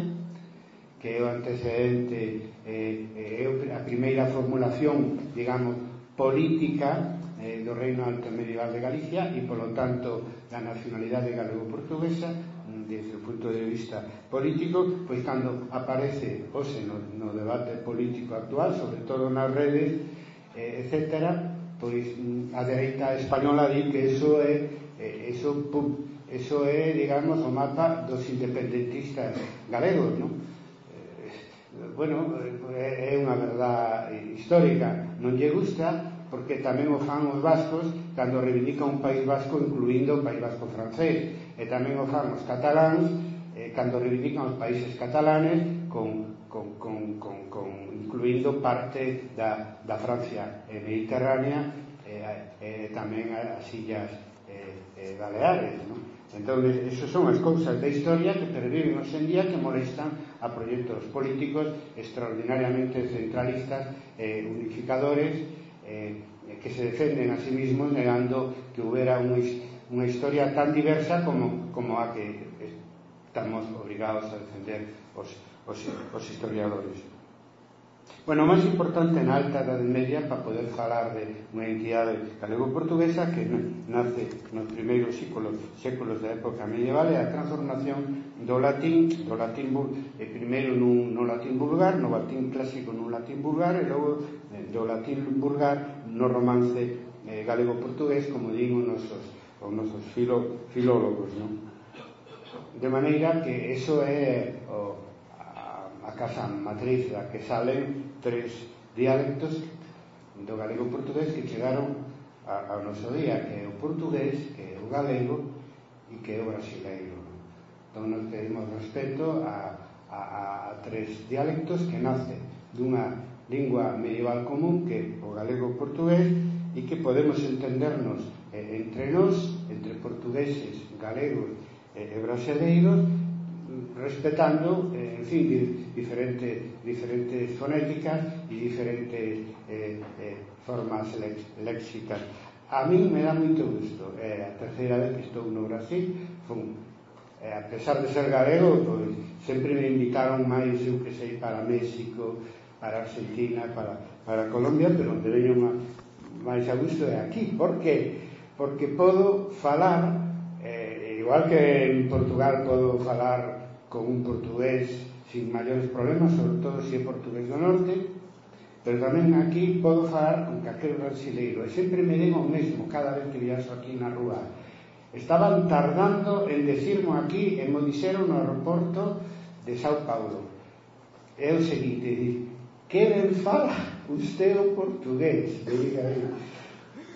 [SPEAKER 3] que é o antecedente eh, eh é a primeira formulación digamos, política eh, do Reino Alto Medieval de Galicia e, polo tanto, da nacionalidade galego-portuguesa mm, desde o punto de vista político, pois cando aparece hoxe no, no debate político actual, sobre todo nas redes, eh, etc., pois mm, a dereita española di que eso é eh, eso, pum, eso é, digamos, o mapa dos independentistas galegos, non? Eh, bueno, eh, é unha verdad histórica, non lle gusta, porque tamén o fan os vascos cando reivindica un país vasco incluindo o país vasco francés e tamén o fan os cataláns eh, cando reivindican os países catalanes con, con, con, con, con incluindo parte da, da Francia eh, mediterránea e eh, eh, tamén as illas eh, eh, Baleares non? entón, esas son as cousas da historia que perviven hoxendía que molestan a proxectos políticos extraordinariamente centralistas eh, unificadores eh, que se defenden a sí mismos negando que houbera unha, unha historia tan diversa como, como a que estamos obrigados a defender os, os, os historiadores. Bueno, o máis importante na alta Edade Media para poder falar de unha entidade galego-portuguesa que nace nos primeiros séculos, séculos da época medieval é a transformación do latín, do latín e eh, primeiro nun, no latín vulgar, no latín clásico nun latín vulgar e logo eh, do latín vulgar no romance eh, galego-portugués, como digo nosos, os nosos filo, filólogos, non? De maneira que eso é o, a, a casa matriz da que salen tres dialectos do galego-portugués que chegaron a, ao noso día, que é o portugués, que é o galego e que é o brasileiro Entón, nos pedimos respeto a, a, a tres dialectos que nace dunha lingua medieval común que o galego portugués e que podemos entendernos eh, entre nós, entre portugueses, galegos eh, e brasileiros, respetando, eh, en fin, diferente, diferentes fonéticas e diferentes eh, eh, formas léxicas. A mí me dá moito gusto. É eh, a terceira vez que estou no Brasil, fun eh, a pesar de ser galego, pois, sempre me invitaron máis, eu que sei, para México, para Argentina, para, para Colombia, pero onde veño máis a gusto é aquí. Por que? Porque podo falar, eh, igual que en Portugal podo falar con un portugués sin maiores problemas, sobre todo se é portugués do norte, pero tamén aquí podo falar con calquer brasileiro e sempre me den o mesmo cada vez que viaxo aquí na rúa Estaban tardando en decirmo aquí, e mo dixeron no aeroporto de Sao Paulo. É o seguinte, di, que ben fala usted o portugués, diga.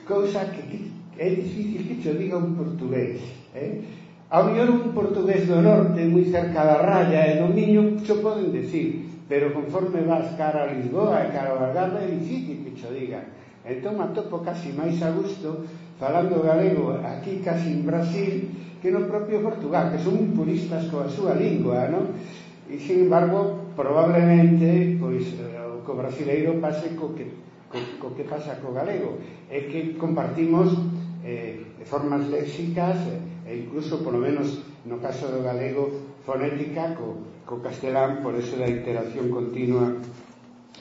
[SPEAKER 3] Cousa que, que é difícil que te diga un portugués, eh? Ao mellor un portugués do norte, moi cerca da raya e do Miño, xo poden decir, pero conforme vas cara a Lisboa e cara a Algarve é difícil que xo diga. Entón atopo casi máis a gusto falando galego aquí casi en Brasil que no propio Portugal, que son puristas coa súa lingua, non? E, sin embargo, probablemente, pois, eh, co brasileiro pase co que, co, co que pasa co galego. É que compartimos eh, formas léxicas eh, e incluso, polo menos, no caso do galego, fonética co, co castelán, por eso da interacción continua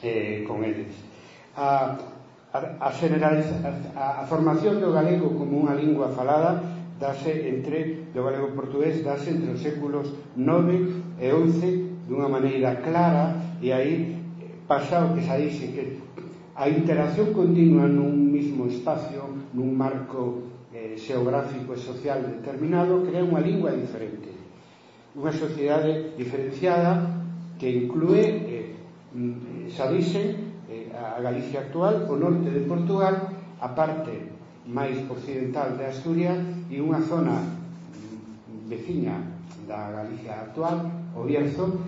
[SPEAKER 3] eh, con eles. A, a, a, a, a formación do galego como unha lingua falada dase entre do galego portugués dase entre os séculos 9 e 11 dunha maneira clara e aí pasa o que xa dixe que a interacción continua nun mismo espacio nun marco eh, xeográfico e social determinado crea unha lingua diferente. Unha sociedade diferenciada que inclúe eh, mm, eh xa dixen a Galicia actual, o norte de Portugal, a parte máis occidental de Asturias e unha zona veciña da Galicia actual, o Bierzo,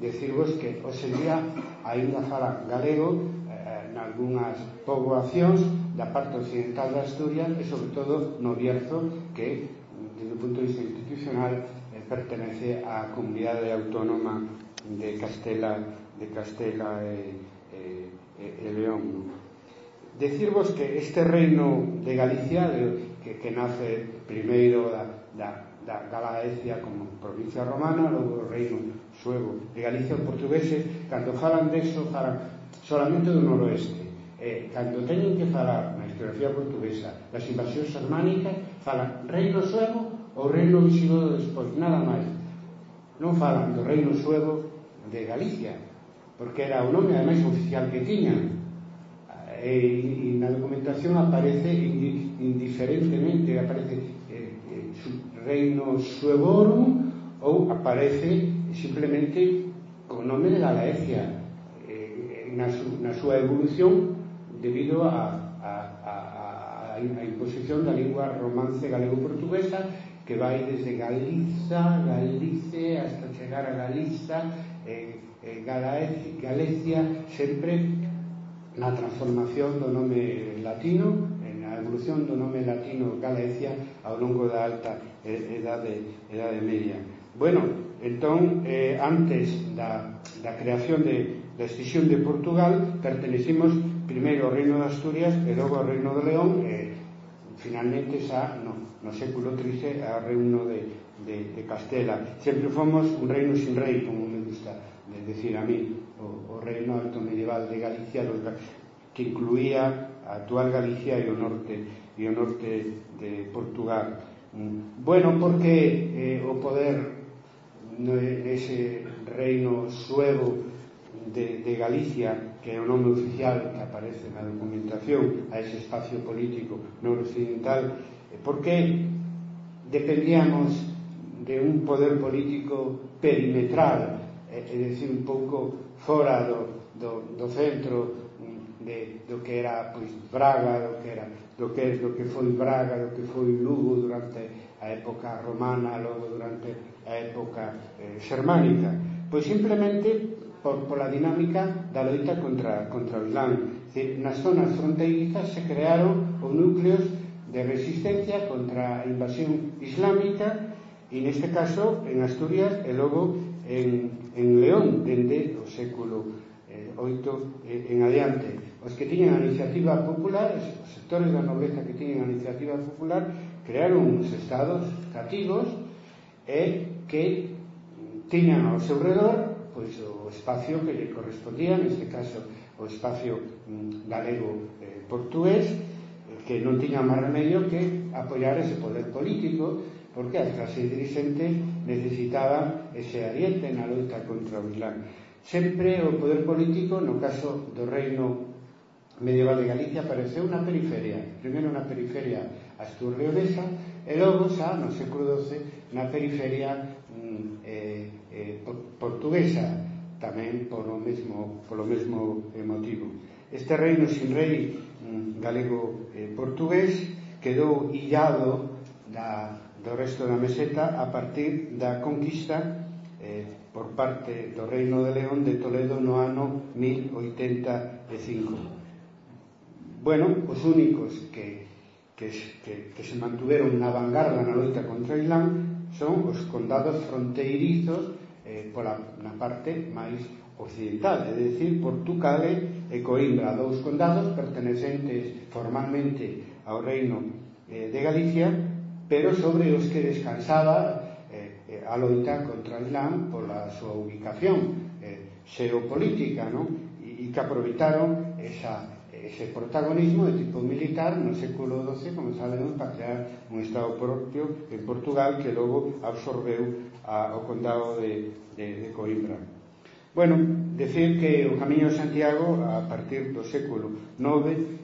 [SPEAKER 3] decirvos que hoxe día aínda fala galego eh, eh algunhas poboacións da parte occidental de Asturias e sobre todo no Bierzo que mm, desde o punto de vista institucional eh, pertenece á comunidade autónoma de Castela de Castela e eh, e León. Decirvos que este reino de Galicia, que, que nace primeiro da, da, da Galaecia como provincia romana, logo o reino suevo de Galicia, os portugueses, cando falan deso, falan solamente do noroeste. Eh, cando teñen que falar na historiografía portuguesa das invasións germánicas, falan reino suevo ou reino visigodo despois, nada máis. Non falan do reino suevo de Galicia, porque era o nome ademais oficial que tiñan e, eh, e na documentación aparece indiferentemente aparece eh, eh, reino suevorum ou aparece simplemente co nome de Galaecia eh, na, su, na súa evolución debido a, a, a, a, a imposición da lingua romance galego-portuguesa que vai desde Galiza, Galice hasta chegar a Galiza eh, Eh, Galicia sempre na transformación do nome latino na evolución do nome latino Galicia ao longo da alta edade, edade media. Bueno, entón eh, antes da, da creación de, da extinción de Portugal pertenecimos primeiro ao Reino de Asturias e logo ao Reino de León e finalmente xa no, no século XIII ao Reino de, de, de Castela. Sempre fomos un reino sin rei como decir, a mí, o, o reino alto medieval de Galicia, que incluía a actual Galicia e o norte, e o norte de Portugal. Mm. Bueno, porque eh, o poder nese reino suevo de, de Galicia que é o nome oficial que aparece na documentación a ese espacio político noroccidental eh, porque dependíamos de un poder político perimetral Eh, é, é dicir, un pouco fora do, do, do centro mm, de, do que era pois, Braga, do que, era, do, que, do que foi Braga, do que foi Lugo durante a época romana, logo durante a época eh, xermánica. Pois simplemente por, pola dinámica da loita contra, contra o Islán. Nas zonas fronteirizas se crearon os núcleos de resistencia contra a invasión islámica e neste caso en Asturias e logo en, en León dende o século eh, 8 eh, en adiante. Os que tiñan a iniciativa popular, os sectores da nobleza que tiñan a iniciativa popular, crearon uns estados cativos e que tiñan ao seu redor pois, o espacio que lle correspondía, neste caso o espacio mm, galego eh, portugués, que non tiña máis remedio que apoiar ese poder político, porque a clase dirigente necesitaban ese ariete na loita contra o Islam. Sempre o poder político, no caso do reino medieval de Galicia, apareceu na periferia, primeiro na periferia asturleonesa e logo xa no século XII na periferia mm, eh, eh, portuguesa tamén polo mesmo, polo mesmo eh, motivo. Este reino sin rei mm, galego-portugués eh, quedou illado da do resto da meseta a partir da conquista eh, por parte do Reino de León de Toledo no ano 1085. Bueno, os únicos que, que, que, que se mantuveron na vanguarda na loita contra o Islam son os condados fronteirizos eh, pola, na parte máis occidental, é dicir, Portugal e Coimbra, dous condados pertenecentes formalmente ao Reino eh, de Galicia, pero sobre os que descansaba eh, eh, a loita contra o Islam pola súa ubicación eh, xeopolítica non? E, e que aproveitaron esa, ese protagonismo de tipo militar no século XII, como sabemos, para crear un Estado propio en Portugal que logo absorbeu a, o condado de, de, de Coimbra. Bueno, decir que o Camiño de Santiago, a partir do século IX,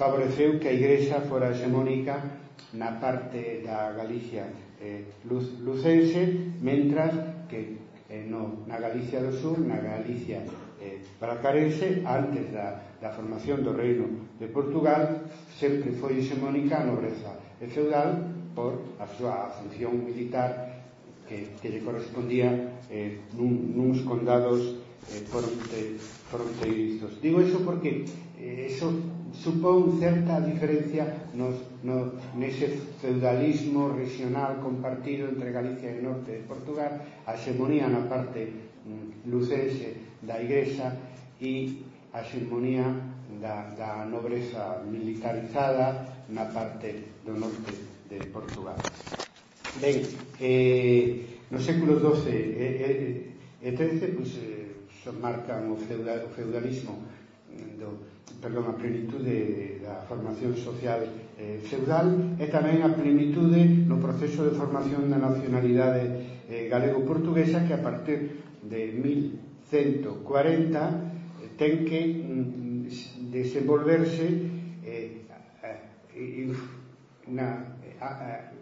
[SPEAKER 3] favoreceu que a Igrexa fora hegemónica na parte da Galicia eh, luz, lucense, mentras que eh, no, na Galicia do Sur, na Galicia eh, bracarense, antes da, da formación do Reino de Portugal, sempre foi hexemónica a nobreza e feudal por a súa función militar que, que lle correspondía eh, nun, nuns condados eh, fronte, fronteirizos. Digo iso porque eh, eso supón certa diferencia nos, no, nese feudalismo regional compartido entre Galicia e norte de Portugal a xemonía na parte mm, lucense da igresa e a xemonía da, da nobreza militarizada na parte do norte de Portugal. Ben, eh, no século XII e, e, e XIII pues, eh, son marcan o, feudal, o feudalismo mm, do, perdón, a plenitude da formación social eh, feudal e tamén a plenitude no proceso de formación da nacionalidade eh, galego-portuguesa que a partir de 1140 eh, ten que mm, desenvolverse eh, na, a, a,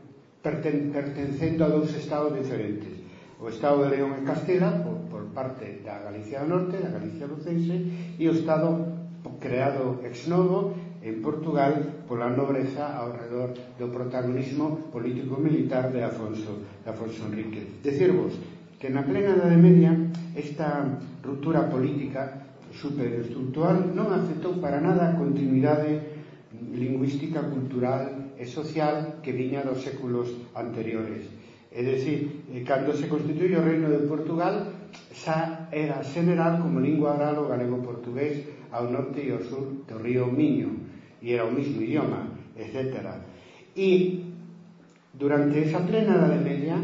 [SPEAKER 3] perten, pertencendo a dous estados diferentes. O Estado de León e Castela por, por parte da Galicia do Norte, da Galicia lucense e o Estado creado ex novo en Portugal pola nobreza ao redor do protagonismo político-militar de Afonso, de Afonso Enrique. Decirvos que na plena Edade Media esta ruptura política superestructural non afectou para nada a continuidade lingüística, cultural e social que viña dos séculos anteriores. É dicir, eh, cando se constituye o Reino de Portugal, xa era general como lingua oral o galego portugués ao norte e ao sur do río Miño e era o mismo idioma, etc. E durante esa plena da media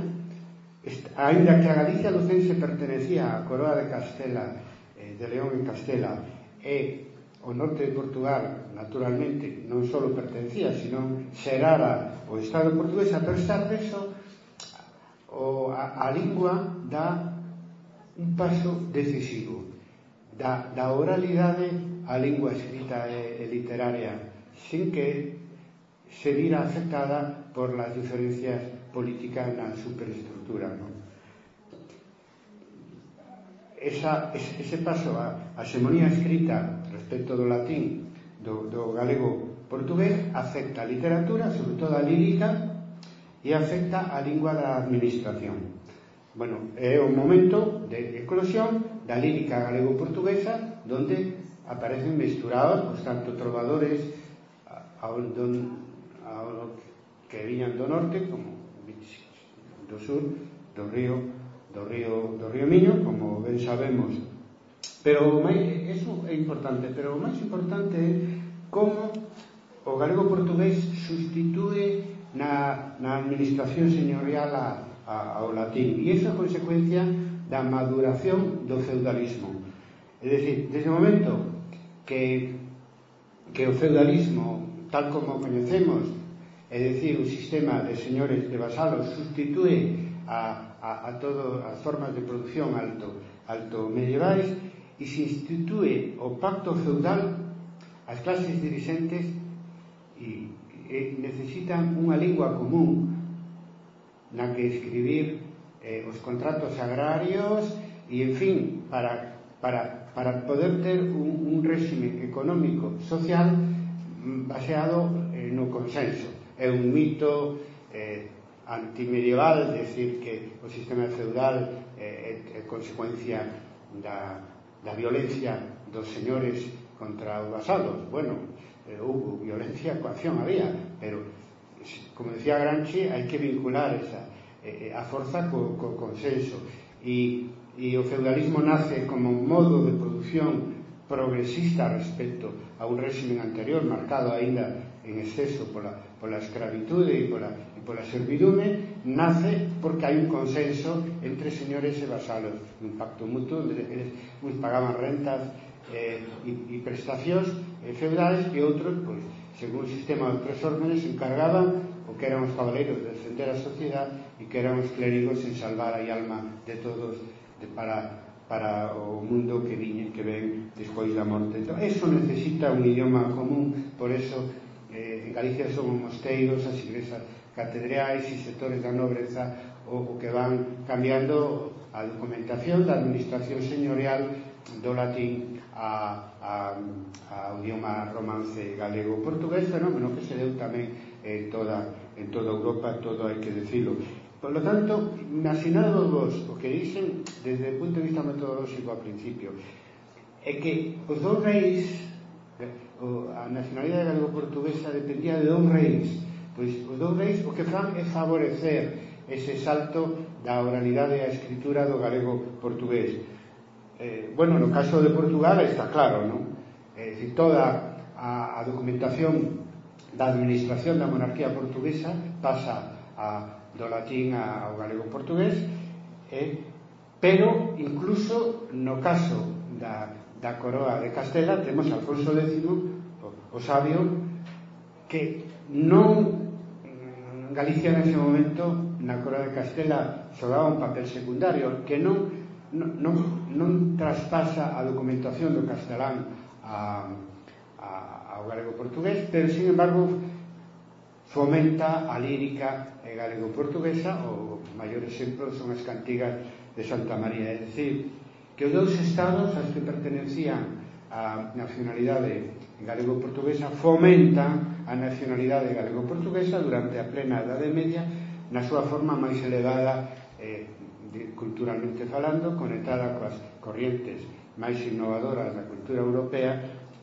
[SPEAKER 3] ainda que a Galicia lucense pertenecía á coroa de Castela eh, de León en Castela e o norte de Portugal naturalmente non só pertencía, sino xerara o Estado portugués a pesar deso o, a, a lingua dá un paso decisivo da, da oralidade á lingua escrita e, e literaria sin que se vira afectada por las diferencias políticas na superestructura ¿no? Esa, ese, ese paso a, a xemonía escrita respecto do latín do, do galego portugués afecta a literatura sobre todo a lírica e afecta a lingua da administración Bueno, é o momento de eclosión da lírica galego-portuguesa donde aparecen mesturados os pois, tanto trovadores ao, don, ao que viñan do norte como do sur do río do río do río Miño, como ben sabemos. Pero máis eso é importante, pero o máis importante é como o galego portugués sustitúe na, na administración señorial a, ao latín. E iso é consecuencia da maduración do feudalismo. É dicir, desde o momento que, que o feudalismo tal como o coñecemos é dicir, o sistema de señores de vasalos sustitúe a, a, a todo as formas de producción alto, alto medievais e se institue o pacto feudal as clases dirigentes e, e necesitan unha lingua común na que escribir eh, os contratos agrarios e, en fin, para, para, para poder ter un, un réxime económico social baseado eh, no consenso. É un mito eh, antimedieval decir que o sistema feudal eh, é, é consecuencia da, da violencia dos señores contra os vasalos. Bueno, eh, hubo violencia, coacción había, pero como decía Gramsci, hai que vincular esa, eh, eh, a forza co, co consenso. E, e o feudalismo nace como un modo de producción progresista respecto a un régimen anterior marcado aínda en exceso pola, pola escravitude e pola, e pola servidume nace porque hai un consenso entre señores e vasalos un pacto mutuo onde eles uns pagaban rentas eh, e, e prestacións eh, feudales e outros pois, según un sistema de tres órdenes, encargaban o que eran os cabaleiros de defender a sociedade e que eran os clérigos en salvar a alma de todos de para, para o mundo que viñe, que ven despois da morte. Entón, eso necesita un idioma común, por eso eh, en Galicia son mosteiros, as igrexas catedreais e sectores da nobreza o, o que van cambiando a documentación da administración señorial do latín a, a, ao idioma romance galego-portugués, fenómeno que se deu tamén en toda, en toda Europa, todo hai que decirlo. Por lo tanto, imaginado vos o que dicen desde o punto de vista metodolóxico ao principio, é que os dous reis, a nacionalidade galego-portuguesa dependía de dous reis, pois os dous reis o que fan é favorecer ese salto da oralidade á escritura do galego portugués eh, bueno, no caso de Portugal está claro, non? Eh, decir, toda a, a documentación da administración da monarquía portuguesa pasa a, do latín ao galego portugués eh, pero incluso no caso da, da coroa de Castela temos Alfonso X o, o sabio que non mm, Galicia nese momento na coroa de Castela xogaba un papel secundario que non non, non, non traspasa a documentación do castelán a, a, ao galego-portugués, pero, sin embargo, fomenta a lírica galego-portuguesa, o maior exemplo son as cantigas de Santa María, é dicir, que os dous estados aos que pertenecían a nacionalidade galego-portuguesa fomentan a nacionalidade galego-portuguesa durante a plena Edade Media na súa forma máis elevada eh, de, culturalmente falando conectada coas corrientes máis innovadoras da cultura europea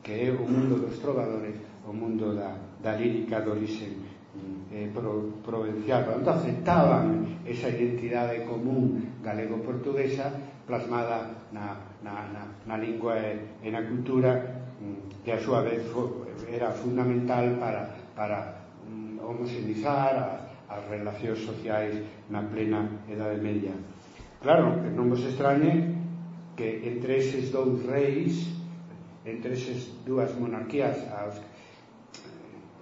[SPEAKER 3] que é o mundo dos trovadores o mundo da, da lírica de orixen mm, eh, pro, provincial cando entón, aceptaban esa identidade común galego-portuguesa plasmada na, na, na, na lingua e, e na cultura mm, que a súa vez era fundamental para, para mm, homoxenizar as, as relacións sociais na plena Edade Media. Claro, que non vos extrañe que entre eses dous reis, entre eses dúas monarquías aos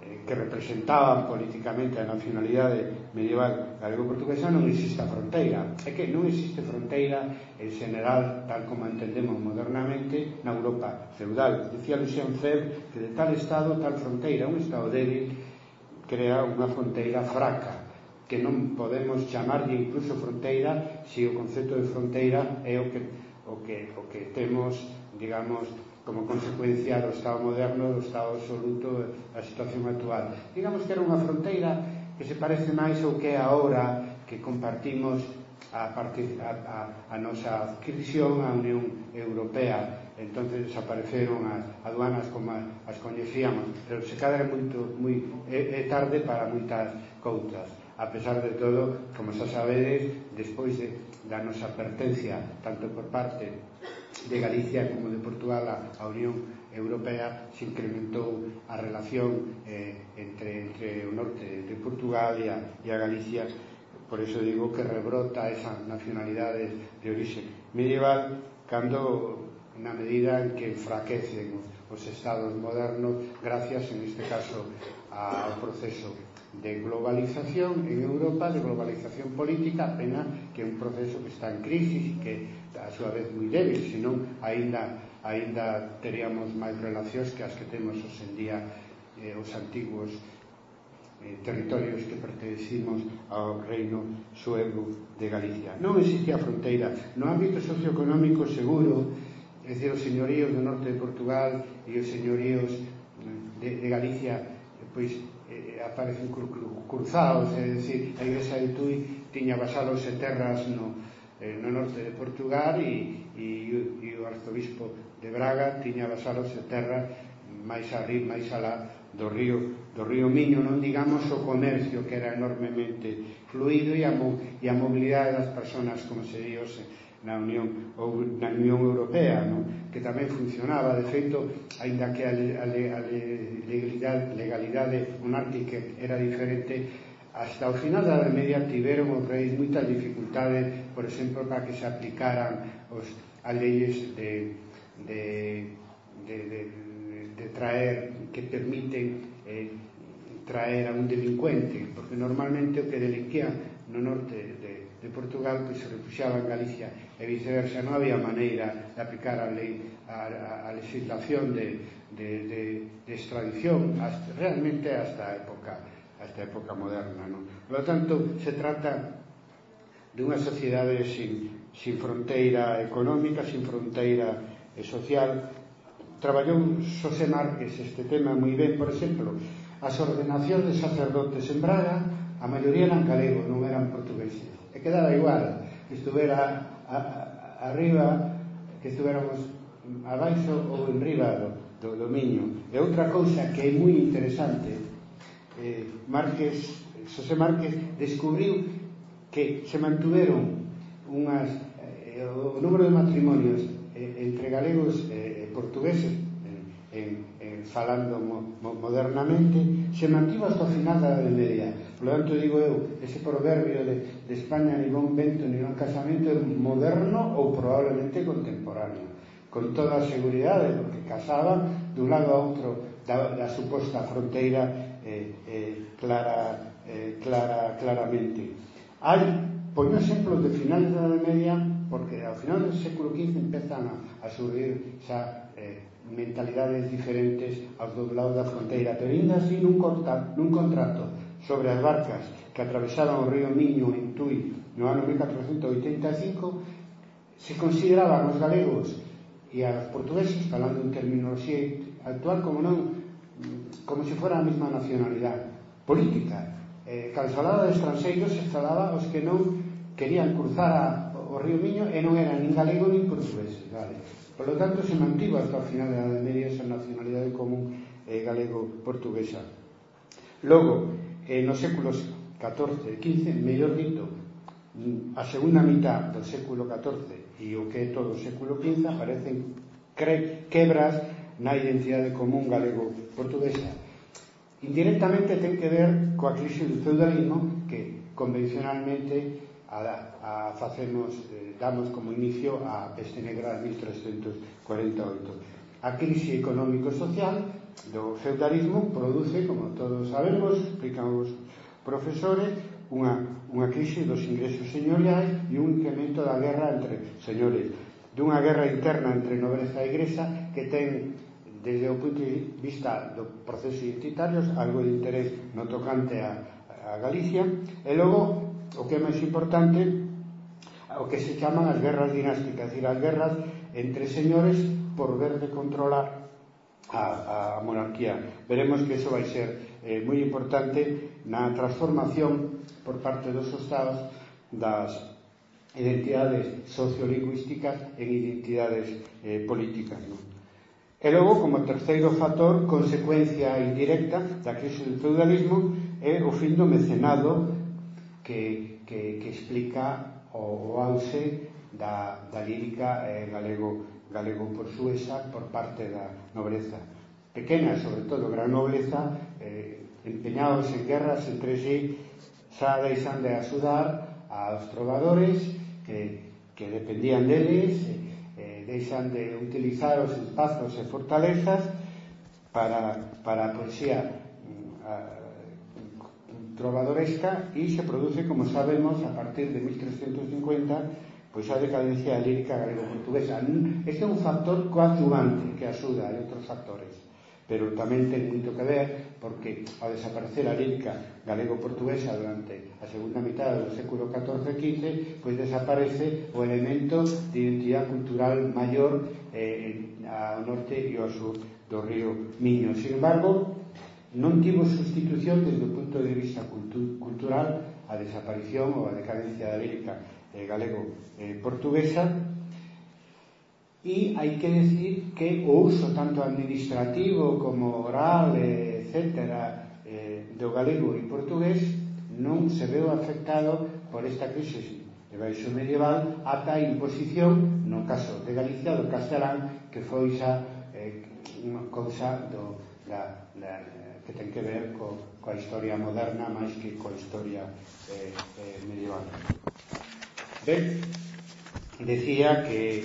[SPEAKER 3] eh, que representaban políticamente a nacionalidade medieval galego-portuguesa non existe a fronteira. É que non existe fronteira en general, tal como entendemos modernamente, na Europa feudal. Dicía Lucien Febvre que de tal estado, tal fronteira. Un estado débil crea unha fronteira fraca que non podemos chamarlle incluso fronteira se o concepto de fronteira é o que, o que, o que temos digamos, como consecuencia do Estado moderno, do Estado absoluto, a situación actual. Digamos que era unha fronteira que se parece máis ao que é ahora que compartimos a, parte, a, a, a nosa adquisición á Unión Europea entonces desapareceron as aduanas como as coñecíamos pero se cadra moito, moi, é, é tarde para moitas cousas a pesar de todo, como xa sabedes despois de, da nosa pertencia tanto por parte de Galicia como de Portugal a Unión Europea se incrementou a relación eh, entre, entre o norte de Portugal e a, e a Galicia. Por eso digo que rebrota esa nacionalidade de orixe medieval cando na medida en que enfraquecen os estados modernos gracias, en este caso, ao proceso de globalización en Europa, de globalización política, pena que é un proceso que está en crisis e que a súa vez moi débil, senón aínda aínda teríamos máis relacións que as que temos os en día eh, os antigos eh, territorios que pertenecimos ao reino suevo de Galicia. Non existía fronteira. No ámbito socioeconómico seguro Es decir, os señoríos do norte de Portugal e os señoríos de, de Galicia pois eh, aparecen cru, cru, cruzados, é dicir, a Igrexa de Tui tiña vasalos e terras no, eh, no norte de Portugal e, e, e o arzobispo de Braga tiña vasalos e terras máis arri, máis alá do río do río Miño, non digamos o comercio que era enormemente fluido e a, mo, e a mobilidade das persoas, como se diose na Unión ou na Unión Europea, non? que tamén funcionaba, de feito, aínda que a, a, a legalidade, legalidade monárquica era diferente, hasta o final da media tiveron os reis moitas dificultades, por exemplo, para que se aplicaran os, as leyes de, de, de, de, de traer que permiten eh, traer a un delincuente, porque normalmente o que delinquía no norte de, de Portugal que se refugiaba en Galicia e viceversa. Non había maneira de aplicar a lei a, a, a legislación de, de, de, de extradición hasta, realmente hasta a época hasta a época moderna non? por lo tanto se trata de unha sociedade sin, sin fronteira económica sin fronteira eh, social. Traballou Xosé Márquez este tema moi ben. Por exemplo as ordenacións de sacerdotes en Braga a maioría eran galegos non eran portugueses quedaba igual que estuvera a, a, arriba, que estuvéramos abaixo ou en riba do, do, do Miño. E outra cousa que é moi interesante, eh, Márquez, José Márquez descubriu que se mantuveron unhas, eh, o número de matrimonios eh, entre galegos e eh, portugueses en, en, en falando mo, mo, modernamente se mantivo hasta o final da Edad Media Por lo tanto, digo eu, ese proverbio de, de España ni bon vento ni bon casamento é moderno ou probablemente contemporáneo. Con toda a seguridade, porque casaban dun lado a outro da, da suposta fronteira eh, eh, clara, eh, clara, claramente. Hai, pois, por exemplo, de finales da media, porque ao final do século XV empezan a, a surgir xa eh, mentalidades diferentes aos do lado da fronteira, pero ainda así nun, corta, nun contrato sobre as barcas que atravesaban o río Miño en Tui no ano 1485 se consideraban os galegos e os portugueses falando en terminoloxía actual como non como se fora a mesma nacionalidade política eh, calzalada de estranxeiros se falaba os que non querían cruzar a, o río Miño e non eran nin galego nin portugueses vale. por lo tanto se mantivo hasta o final da Edad Media esa nacionalidade común eh, galego-portuguesa logo eh, nos séculos XIV e XV en mellor dito mm, a segunda mitad do século XIV e o que é todo o século XV aparecen quebras na identidade común galego-portuguesa. Indirectamente ten que ver coa crise do feudalismo que convencionalmente a, a facemos, eh, damos como inicio a peste negra de 1348 a crise económico-social do feudalismo produce, como todos sabemos, explicamos profesores, unha, unha crise dos ingresos señoriais e un incremento da guerra entre señores dunha guerra interna entre nobreza e igrexa que ten desde o punto de vista do proceso identitario algo de interés no tocante a, a Galicia. E logo o que é máis importante o que se chaman as guerras dinásticas e as guerras entre señores por ver de controlar a, a monarquía. Veremos que eso vai ser eh, moi importante na transformación por parte dos estados das identidades sociolingüísticas en identidades eh, políticas. Non? E logo, como terceiro factor, consecuencia indirecta da crise do feudalismo é o fin do mecenado que, que, que explica o, o auxe da, da lírica eh, galego galego portuguesa por parte da nobreza pequena, sobre todo gran nobleza eh, empeñados en guerras entre sí xa deixan de axudar aos trovadores que, que dependían deles eh, deixan de utilizar os espazos e fortalezas para, para poesía trovadoresca e se produce, como sabemos, a partir de 1350 Pois a decadencia lírica galego-portuguesa. Este é un factor coadyuvante que axuda, hai outros factores pero tamén ten moito que ver porque ao desaparecer a lírica galego-portuguesa durante a segunda mitad do século XIV e XV pois desaparece o elemento de identidade cultural maior eh, ao norte e ao sur do río Miño. Sin embargo non tivo sustitución desde o punto de vista cultu cultural a desaparición ou a decadencia da lírica eh, galego-portuguesa eh, e hai que decir que o uso tanto administrativo como oral, eh, etc., eh, do galego e portugués non se veu afectado por esta crise de baixo medieval ata a imposición, no caso de Galicia, do castelán, que foi xa eh, unha cousa do, da, da, que ten que ver co, coa historia moderna máis que coa historia eh, eh, medieval. Ben, decía que,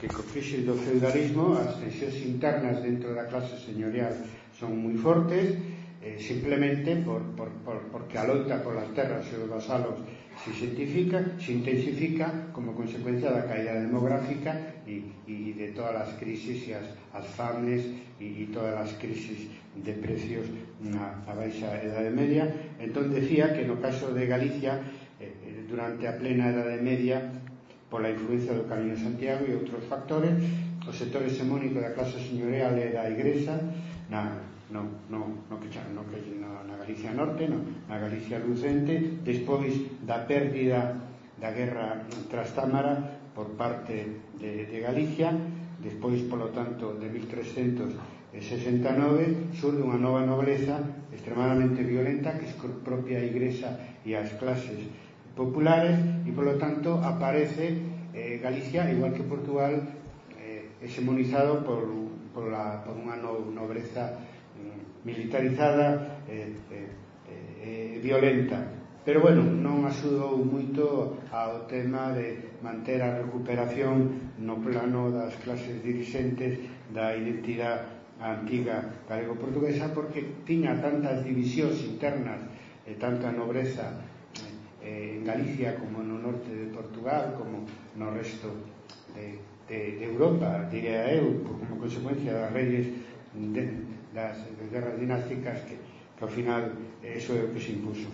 [SPEAKER 3] que co fixe do feudalismo as tensións internas dentro da clase señorial son moi fortes eh, simplemente por, por, por, porque a loita polas terras e os vasalos se intensifica, se intensifica como consecuencia da caída demográfica e, e de todas as crisis e as, as fames e, e todas as crisis de precios na, na baixa edade media. Entón decía que no caso de Galicia durante a plena Edade Media pola influencia do Camino de Santiago e outros factores, o sector hexemónico da clase señoreal e da Igresa na, no, no, no que, no que na, na Galicia Norte, no, na Galicia Lucente, despois da pérdida da guerra trastámara por parte de, de Galicia, despois, polo tanto, de 1369, surge unha nova nobleza extremadamente violenta que es propia a Igresa e as clases populares y por lo tanto aparece eh, Galicia, igual que Portugal, eh, hegemonizado por, por, la, por una no, nobreza eh, militarizada eh, eh, eh, violenta. Pero bueno, non axudou moito ao tema de manter a recuperación no plano das clases dirigentes da identidade antiga galego-portuguesa porque tiña tantas divisións internas e tanta nobreza eh, en Galicia como no norte de Portugal como no resto de, de, de Europa diría eu como consecuencia das reyes de, das das guerras dinásticas que, que ao final eh, eso é o que se impuso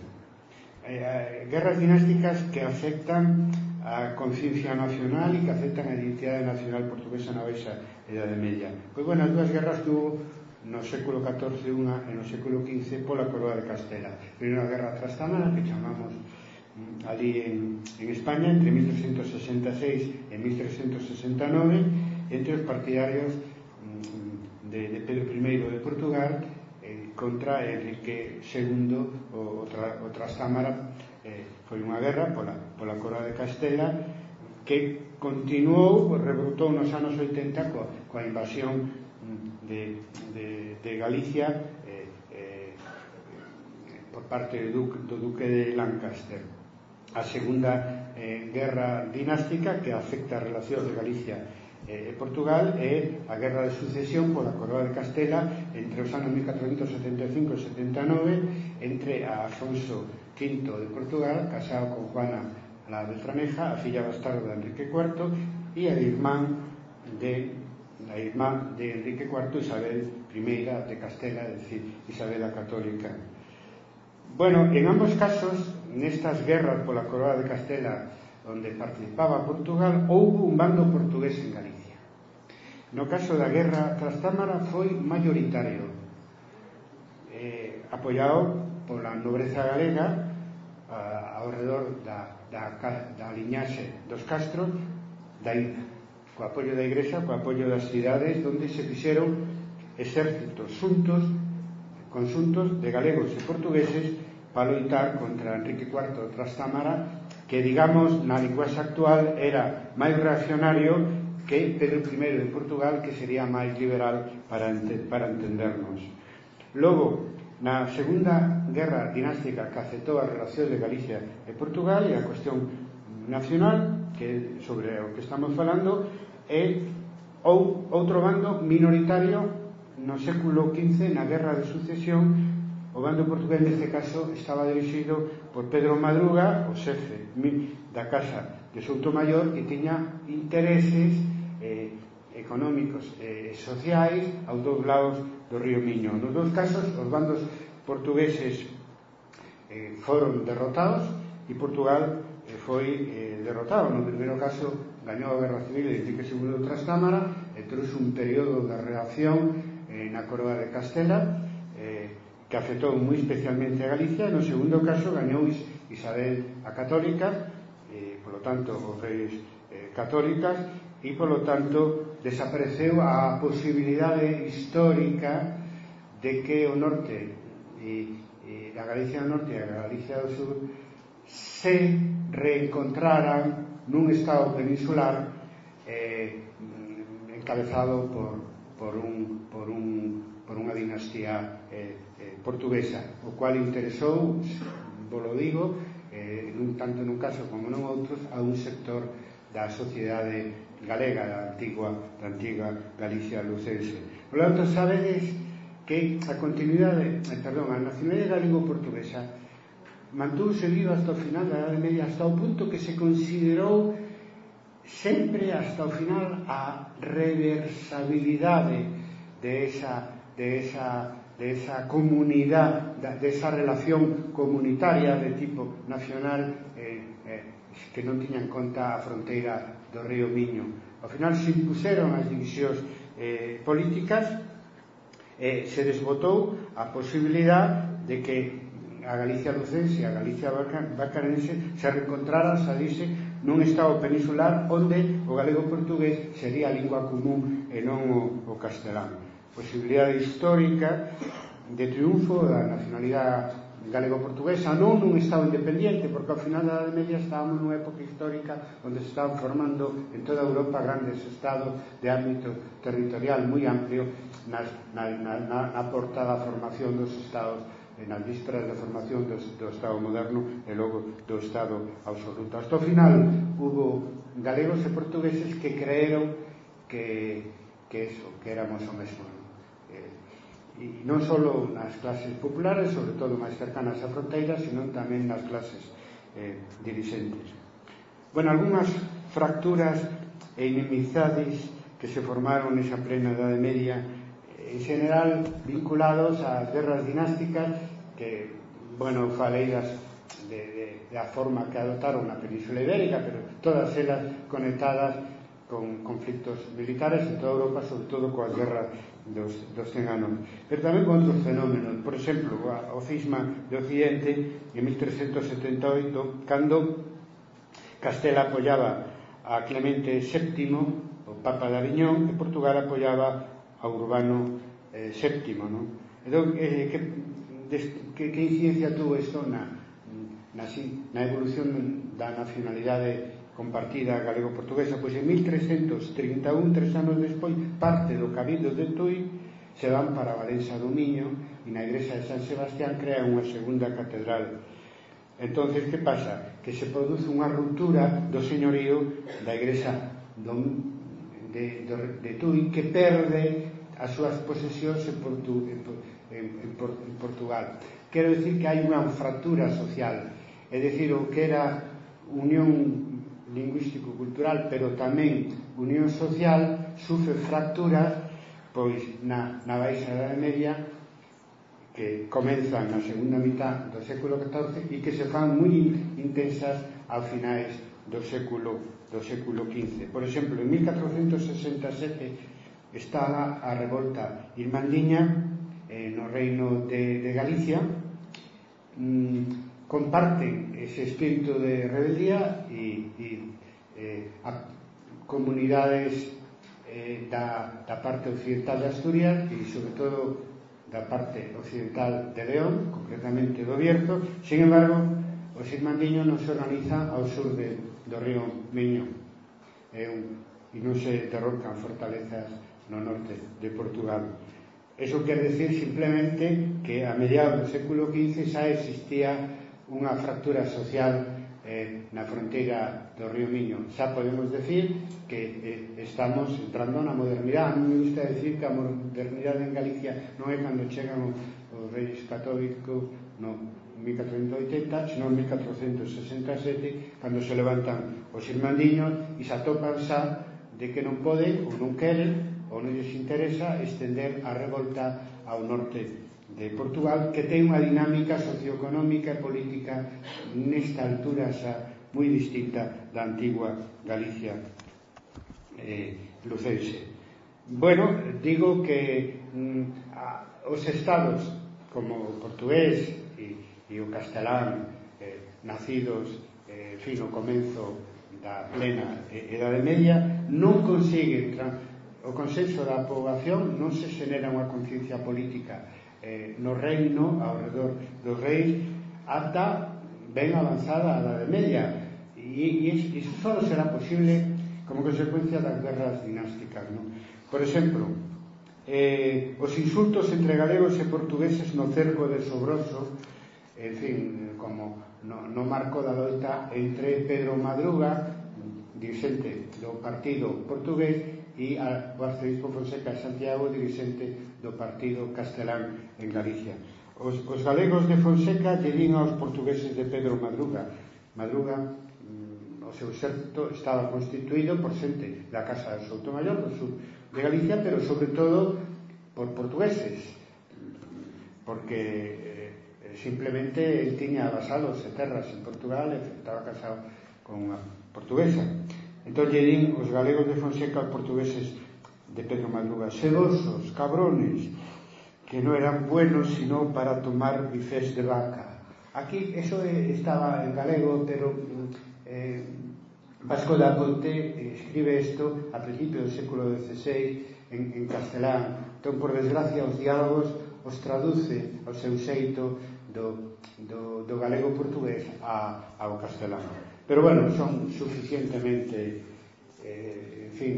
[SPEAKER 3] eh, guerras dinásticas que afectan a conciencia nacional e que afectan a identidade nacional portuguesa na baixa Edade Media. Pois, bueno, as dúas guerras que hubo no século XIV unha e no século XV pola coroa de Castela. Primeira guerra trastana, que chamamos ali en, en España entre 1366 e 1369 entre os partidarios mm, de, de Pedro I de Portugal eh, contra Enrique II o, outra, outra Sámara eh, foi unha guerra pola, pola coroa de Castela que continuou, rebrotou nos anos 80 coa, coa invasión mm, de, de, de Galicia eh, eh, por parte do, Duque, do Duque de Lancaster a Segunda eh, Guerra Dinástica que afecta a relacións de Galicia eh, e Portugal e a Guerra de Sucesión pola Coroa de Castela entre os anos 1475 e 79 entre a Afonso V de Portugal casado con Juana la Beltraneja a filla bastarda de Enrique IV e a irmán de a irmán de Enrique IV Isabel I de Castela, é dicir, Isabel a Católica. Bueno, en ambos casos nestas guerras pola coroa de Castela onde participaba Portugal, houbo un bando portugués en Galicia. No caso da guerra Trastámara foi maioritario, eh, apoiado pola nobreza galega a, ao redor da, da, da liñaxe dos castros da Ina, co apoio da Igrexa, co apoio das cidades onde se fixeron exércitos xuntos, consuntos de galegos e portugueses para loitar contra Enrique IV Trastámara que, digamos, na linguaxe actual era máis reaccionario que Pedro I de Portugal que sería máis liberal para, ente, para entendernos. Logo, na segunda guerra dinástica que afectou a relación de Galicia e Portugal e a cuestión nacional que sobre o que estamos falando é ou outro bando minoritario no século XV na guerra de sucesión O bando portugués neste caso estaba dirixido por Pedro Madruga, o xefe da Casa de Soutomayor, que tiña intereses eh, económicos e eh, sociais aos dous lados do río Miño. Nos dous casos, os bandos portugueses eh, foron derrotados e Portugal eh, foi eh, derrotado. No primeiro caso, gañou a Guerra Civil e que segundo tras Cámara e trouxe un período de reacción eh, na Coroa de Castela que afectou moi especialmente a Galicia. No segundo caso gañou Isabel a eh, eh, Católica e, polo tanto os reis eh, católicas e polo tanto desapareceu a posibilidade histórica de que o norte e, e da Galicia do norte e a Galicia do sur se reencontraran nun estado peninsular eh, encabezado por, por, un, por, un, por unha dinastía eh, portuguesa, o cual interesou, volo digo, eh, nun, tanto nun caso como non outros, a un sector da sociedade galega, da antigua, da antiga Galicia lucense. Por lo tanto, sabedes que a continuidade, eh, perdón, a nacionalidade galego-portuguesa mantuuse viva hasta o final da Edade Media hasta o punto que se considerou sempre hasta o final a reversabilidade de esa, de esa de esa comunidad, de esa relación comunitaria de tipo nacional eh, eh, que non tiña en conta a fronteira do río Miño. Ao final se impuseron as divisións eh, políticas eh, se desbotou a posibilidad de que a Galicia lucense e a Galicia bacarense se reencontraran, xa nun estado peninsular onde o galego portugués sería a lingua común e non o, o castelán posibilidade histórica de triunfo da nacionalidade galego-portuguesa non nun Estado independente porque ao final da Edad Media estábamos nunha época histórica onde se estaban formando en toda Europa grandes estados de ámbito territorial moi amplio nas, na, na, na, na portada da formación dos estados eh, nas vísperas da formación do, do Estado moderno e logo do Estado absoluto. Hasta o final hubo galegos e portugueses que creeron que, que eso, que éramos o mesmo. Eh, e non só nas clases populares, sobre todo máis cercanas á fronteira, senón tamén nas clases eh, dirigentes. Bueno, algunhas fracturas e inimizades que se formaron nesa plena Edade Media, eh, en general vinculados ás guerras dinásticas que, bueno, falei das de, de, da forma que adotaron na Península Ibérica, pero todas elas conectadas con conflictos militares en toda Europa, sobre todo coas guerras dos, dos 100 anos. Pero tamén con outros fenómenos. Por exemplo, o cisma de Occidente en 1378, cando Castela apoyaba a Clemente VII, o Papa de Aviñón, e Portugal apoyaba a Urbano eh, VII. Non? Entón, eh, que, des, que, que incidencia tuvo isto na, na, na evolución da nacionalidade compartida galego-portuguesa, pois en 1331, tres anos despois, parte do Cabildo de Tui se van para Valença do Miño e na igrexa de San Sebastián crea unha segunda catedral. entonces que pasa? Que se produce unha ruptura do señorío da igrexa do, de, de, de Tui que perde as súas posesións en, Portu, en, en, en, en Portugal. Quero dicir que hai unha fractura social, é dicir, o que era unión lingüístico cultural, pero tamén unión social, sufre fracturas pois na, na Baixa Edade Media que comenzan na segunda mitad do século XIV e que se fan moi intensas ao finais do século do século XV. Por exemplo, en 1467 estaba a revolta irmandiña eh, no reino de, de Galicia mm, comparten ese espírito de rebeldía e, e eh, a comunidades eh, da, da parte occidental de Asturias e sobre todo da parte occidental de León, concretamente do Bierzo. Sin embargo, o Xirmandiño non se organiza ao sur de, do río Miño e, e non se derrocan fortalezas no norte de Portugal. Eso quer decir simplemente que a mediados do século XV xa existía unha fractura social eh, na fronteira do río Miño. Xa podemos decir que eh, estamos entrando na modernidade. A mí me gusta decir que a modernidade en Galicia non é cando chegan os, os reis católicos no 1480, senón 1467, cando se levantan os irmandiños e se atopan xa de que non poden ou non queren ou non lles interesa estender a revolta ao norte de Portugal que ten unha dinámica socioeconómica e política nesta altura xa moi distinta da antigua Galicia eh, lucense. Bueno, digo que mm, a, os estados como o portugués e, e o castelán eh, nacidos eh, fin, o comenzo da plena Edade Media non consiguen o consenso da poboación non se xenera unha conciencia política eh, no reino ao redor dos reis ata ben avanzada a Edade Media e, e iso só será posible como consecuencia das guerras dinásticas non? por exemplo eh, os insultos entre galegos e portugueses no cerco de Sobroso en fin, como no, no marco da loita entre Pedro Madruga dirigente do partido portugués e o arcebispo Fonseca de Santiago dirigente do Partido Castelán en Galicia. Os, os galegos de Fonseca lle din aos portugueses de Pedro Madruga. Madruga, mm, o seu certo, estaba constituído por xente da Casa de Soutomayor, do sur de Galicia, pero sobre todo por portugueses, porque eh, simplemente el tiña avasados e terras en Portugal e estaba casado con unha portuguesa. Entón lle din os galegos de Fonseca aos portugueses de Pedro Madruga, sedosos, cabrones, que non eran buenos sino para tomar bifés de vaca. Aquí eso estaba en galego, pero eh, Vasco da Ponte eh, escribe isto a principios do século XVI en, en castelán. Entón, por desgracia, os diálogos os traduce ao seu xeito do, do, do galego portugués a, ao castelán. Pero, bueno, son suficientemente, eh, en fin,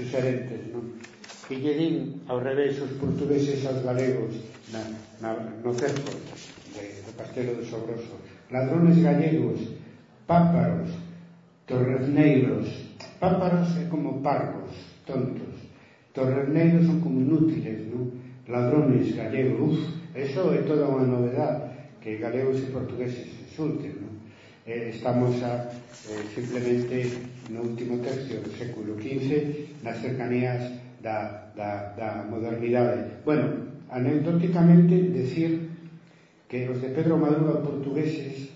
[SPEAKER 3] diferentes, non? Que lle din ao revés os portugueses aos galegos na, na, no cerco de, do Castelo de Sobroso. Ladrones gallegos, páparos, torrezneiros. Pámparos é como parvos, tontos. Torrezneiros son como inútiles, non? Ladrones gallegos, uf, eso é toda unha novedade que galegos e portugueses insulten, non? Eh, estamos a eh, simplemente no último tercio do século XV nas cercanías da, da, da modernidade. Bueno, anecdóticamente decir que os de Pedro Maduro portugueses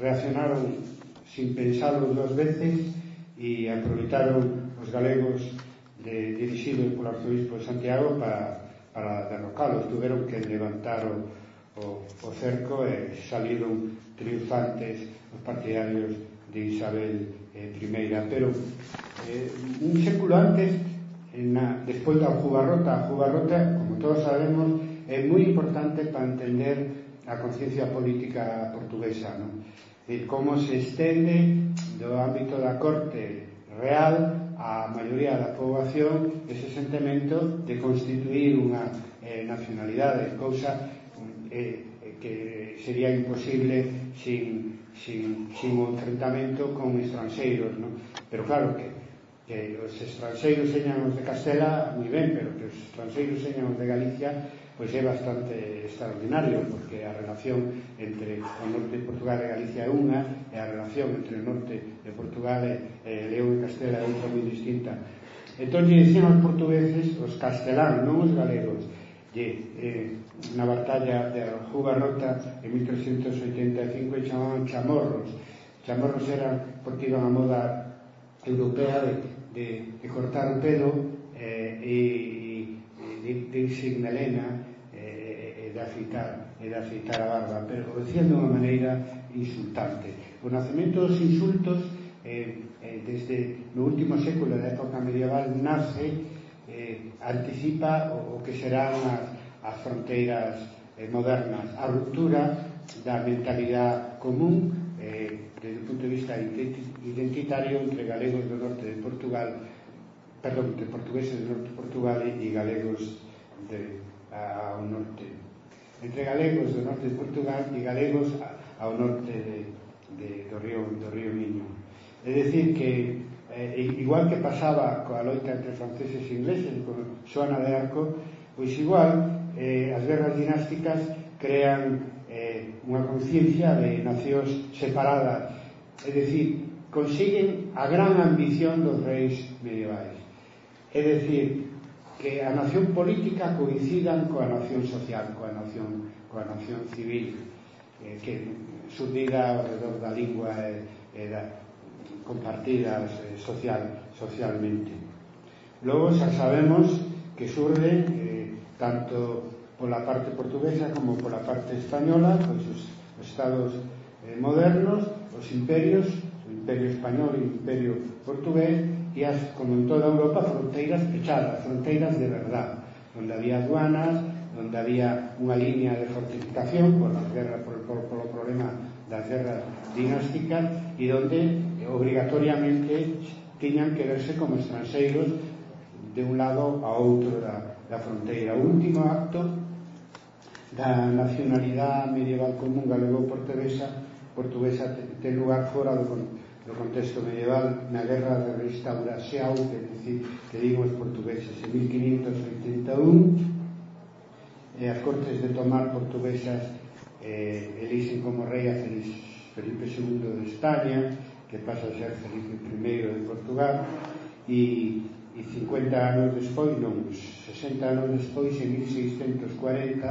[SPEAKER 3] reaccionaron sin pensarlo dos veces e aproveitaron os galegos de, dirigidos polo arzobispo de Santiago para, para derrocalos. Tuveron que levantar o, o, o cerco e saliron triunfantes os partidarios de Isabel eh, primeira pero eh, un século antes na, despois da Jugarrota a Jugarrota, como todos sabemos é moi importante para entender a conciencia política portuguesa non? E como se estende do ámbito da corte real a maioría da poboación ese sentimento de constituir unha eh, nacionalidade cousa eh, que sería imposible sin sin, sin o enfrentamento con estranxeiros, non? Pero claro que, que os estranxeiros señan os de Castela moi ben, pero que os estranxeiros señan os de Galicia pois é bastante extraordinario porque a relación entre o norte de Portugal e Galicia é unha e a relación entre o norte de Portugal e, e León e Castela é outra moi distinta entón dicían os portugueses os castelán, non os galegos de, eh, na batalla de Arjuba Rota en 1385 e chamaban chamorros. Chamorros eran porque iban a moda europea de, de, de cortar o pelo eh, e, e de, de irse melena eh, e de afeitar e de afeitar a barba pero o decían de unha maneira insultante. O nacemento dos insultos eh, eh, desde no último século da época medieval nace anticipa o, o que serán as, as fronteiras eh, modernas, a ruptura da mentalidade común eh, desde o punto de vista identitario entre galegos do norte de Portugal perdón, de portugueses do norte de Portugal e galegos de, ao norte. Entre galegos do norte de Portugal e galegos ao norte de, de, do río do río Miño. É dicir que eh, igual que pasaba coa loita entre franceses e ingleses con Xoana de Arco pois igual eh, as guerras dinásticas crean eh, unha conciencia de nacións separadas. É dicir, consiguen a gran ambición dos reis medievais. É dicir que a nación política coincidan coa nación social coa nación, coa nación civil eh, que subdida alrededor da lingua e, e da, compartidas eh, social, socialmente. Luego xa sabemos que surde eh, tanto pola parte portuguesa como pola parte española, pois os estados eh, modernos, os imperios, o imperio español e o imperio portugués, e as, como en toda Europa, fronteiras pechadas, fronteiras de verdad, onde había aduanas, onde había unha línea de fortificación por, las guerras, por, por, por o problema das guerras dinásticas e onde eh, obrigatoriamente tiñan que verse como estranxeiros de un lado a outro da, da fronteira. O último acto da nacionalidade medieval común galego-portuguesa portuguesa ten lugar fora do, do contexto medieval na guerra de restauración que, decir, que digo os portugueses en 1581 e as cortes de Tomar portuguesas eh, elixen como rei a Felipe II de España que pasa a ser Felipe I de Portugal e, e 50 anos despois, non, 60 anos despois, en 1640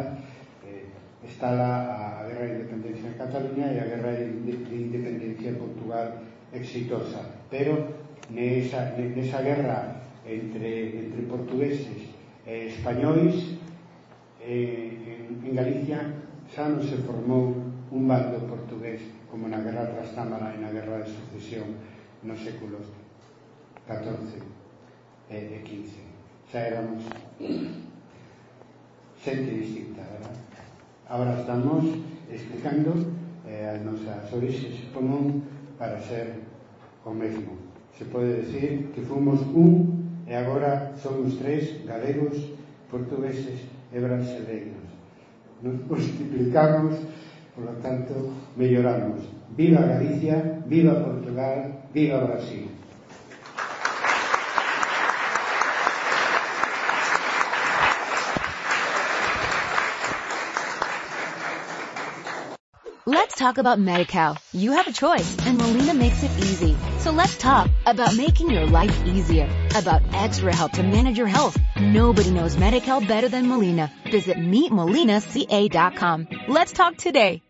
[SPEAKER 3] eh, está la, a Guerra de Independencia en Cataluña e a Guerra de, de Independencia en Portugal exitosa. Pero nesa, nesa guerra entre, entre portugueses e españois eh, en, en Galicia xa non se formou un bando portugués como na guerra Trastámara e na guerra de sucesión nos séculos XIV e XV. Xa éramos xente distinta, verdad? Ahora estamos explicando eh, as nosas orixes común para ser o mesmo. Se pode decir que fomos un e agora somos tres galegos, portugueses e brasileiros. Nos multiplicamos por lo tanto, melloramos. Viva Galicia, viva Portugal, viva Brasil.
[SPEAKER 1] Let's talk about MediCal. You have a choice and Molina makes it easy. So let's talk about making your life easier, about extra help to manage your health. Nobody knows MediCal better than Molina. Visit meetmolinaca.com. Let's talk today.